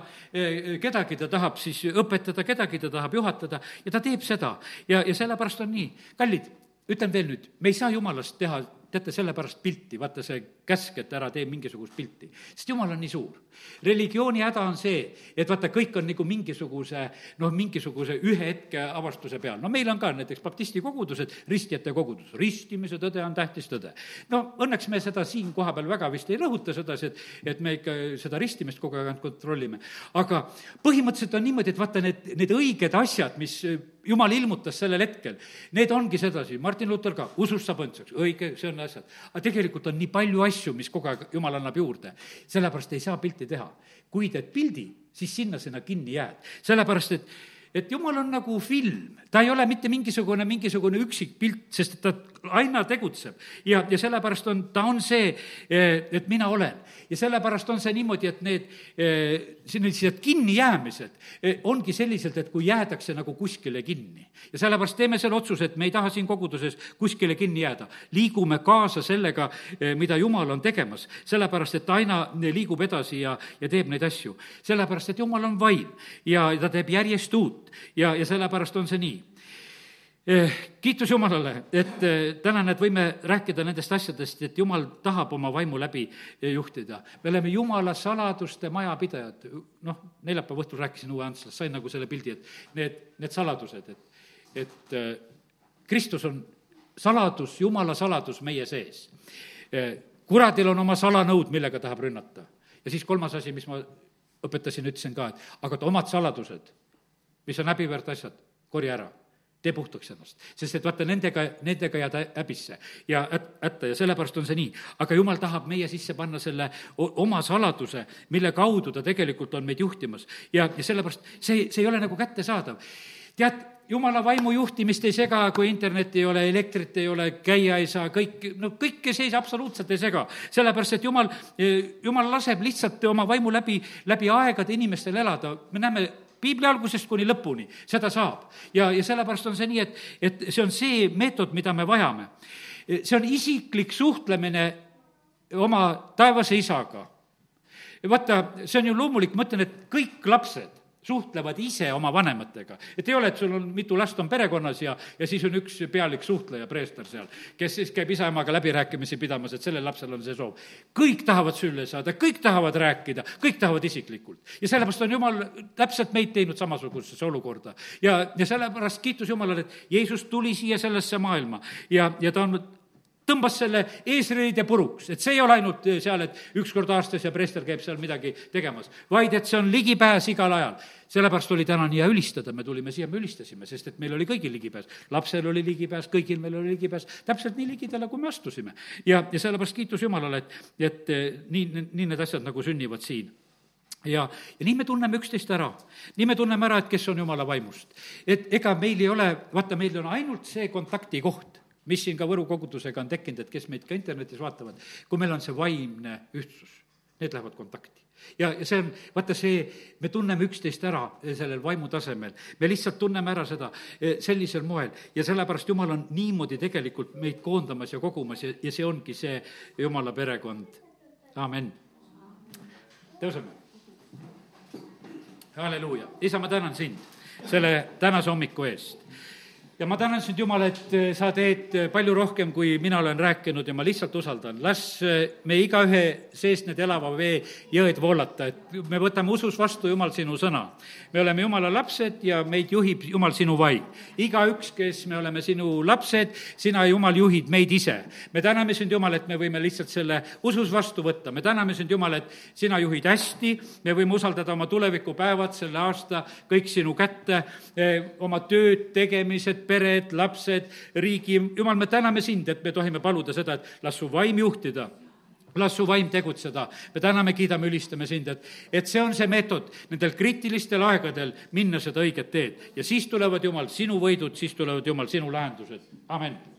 kedagi ta tahab siis õpetada, kedagi ta tahab juhatada ja ta teeb seda. ja, ja sellepärast on nii. kallid, ütlen veel nüüd, me ei saa jumalast teha teate, sellepärast pilti, vaata see käsk, et ära tee mingisugust pilti, sest jumal on nii suur. religiooni häda on see, et vaata, kõik on nagu mingisuguse noh, mingisuguse ühe hetke avastuse peal. no meil on ka näiteks baptisti kogudused, ristjate kogudus, ristimise tõde on tähtis tõde. no õnneks me seda siin kohapeal väga vist ei rõhuta sedasi, et, et me ikka seda ristimist kogu aeg ainult kontrollime. aga põhimõtteliselt on niimoodi, et vaata, need, need õiged asjad, mis jumal ilmutas sellel hetkel, need ongi sedasi, Martin Luther ka, usust saab õndsaks, õige, see on asjad. aga tegelikult on nii palju asju, mis kogu aeg jumal annab juurde, sellepärast ei saa pilti teha. kui teed pildi, siis sinna sinna kinni jääd, sellepärast et et jumal on nagu film, ta ei ole mitte mingisugune, mingisugune üksik pilt, sest ta aina tegutseb. ja, ja sellepärast on, ta on see, et mina olen ja sellepärast on see niimoodi, et need eh, sellised kinnijäämised eh, ongi selliselt, et kui jäädakse nagu kuskile kinni. ja sellepärast teeme selle otsuse, et me ei taha siin koguduses kuskile kinni jääda. liigume kaasa sellega, eh, mida Jumal on tegemas, sellepärast et ta aina liigub edasi ja, ja teeb neid asju. sellepärast, et Jumal on vaim ja ta teeb järjest uut ja, ja sellepärast on see nii Eh, kiitus Jumalale, et eh, täna näed, võime rääkida nendest asjadest, et Jumal tahab oma vaimu läbi eh, juhtida. me oleme Jumala saladuste majapidajad. noh, neljapäeva õhtul rääkisin Uue Antslas, sain nagu selle pildi, et need, need saladused, et, et Kristus on saladus, Jumala saladus meie sees. kuradil on oma salanõud, millega tahab rünnata. ja siis kolmas asi, mis ma õpetasin, ütlesin ka, et aga omad saladused, mis on häbiväärt asjad, korja ära tee puhtaks ennast. sest et vaata, nendega, nendega jääd häbisse ja hätta ja sellepärast on see nii. aga jumal tahab meie sisse panna selle oma saladuse, mille kaudu ta tegelikult on meid juhtimas. ja, ja sellepärast see, see ei ole nagu kättesaadav. tead, jumala vaimu juhtimist ei sega, kui internetti ei ole, elektrit ei ole, käia ei saa, kõik, no kõike see absoluutselt ei sega. sellepärast, et jumal, jumal laseb lihtsalt oma vaimu läbi, läbi aegade inimestel elada. me näeme piibli algusest kuni lõpuni, seda saab. ja, ja sellepärast on see nii, et, et see on see meetod, mida me vajame. see on isiklik suhtlemine oma taevase isaga. vaata, see on ju loomulik, ma ütlen, et kõik lapsed suhtlevad ise oma vanematega. et ei ole, et sul on mitu last on perekonnas ja, ja siis on üks pealik suhtleja, preester seal, kes siis käib isa-emaga läbirääkimisi pidamas, et sellel lapsel on see soov. kõik tahavad sülle saada, kõik tahavad rääkida, kõik tahavad isiklikult. ja sellepärast on Jumal täpselt meid teinud samasugusesse olukorda. ja, ja sellepärast kiitus Jumalale, et Jeesus tuli siia sellesse maailma ja, ja ta on tõmbas selle eesriide puruks, et see ei ole ainult seal, et üks kord aastas ja preester käib seal midagi tegemas, vaid et see on ligipääs igal ajal. sellepärast oli täna nii hea ülistada, me tulime siia, me ülistasime, sest et meil oli kõigil ligipääs. lapsel oli ligipääs, kõigil meil oli ligipääs, täpselt nii ligidale, kui me astusime. ja, ja sellepärast kiitus Jumalale, et, et nii, nii need asjad nagu sünnivad siin ja, ja nii me tunneme üksteist ära. nii me tunneme ära, et kes on jumala vaimust. et ega meil ei ole, vaata, meil on ainult see kontaktikoht mis siin ka Võru kogudusega on tekkinud, et kes meid ka internetis vaatavad, kui meil on see vaimne ühtsus, need lähevad kontakti. ja, ja see on, vaata see, me tunneme üksteist ära sellel vaimu tasemel, me lihtsalt tunneme ära seda eh, sellisel moel ja sellepärast Jumal on niimoodi tegelikult meid koondamas ja kogumas ja, ja see ongi see Jumala perekond, amen. tõuseme. halleluuja, isa, ma tänan sind selle tänase hommiku eest ja ma tänan sind, Jumal, et eh, sa teed eh, palju rohkem, kui mina olen rääkinud ja ma lihtsalt usaldan. las eh, me igaühe seest need elava vee jõed voolata, et me võtame usus vastu, Jumal, sinu sõna. me oleme Jumala lapsed ja meid juhib, Jumal, sinu vaim. igaüks, kes me oleme sinu lapsed, sina, Jumal, juhid meid ise. me täname sind, Jumal, et me võime lihtsalt selle usus vastu võtta. me täname sind, Jumal, et sina juhid hästi, me võime usaldada oma tulevikupäevad, selle aasta kõik sinu kätte, oma tööd, tegemised, pered, lapsed, riigi, jumal, me täname sind, et me tohime paluda seda, et las su vaim juhtida las su vaim tegutseda. me täname, kiidame, ülistame sind, et, et see on see meetod nendel kriitilistel aegadel minna seda õiget teed ja siis tulevad, Jumal, sinu võidud, siis tulevad, Jumal, sinu lahendused. amen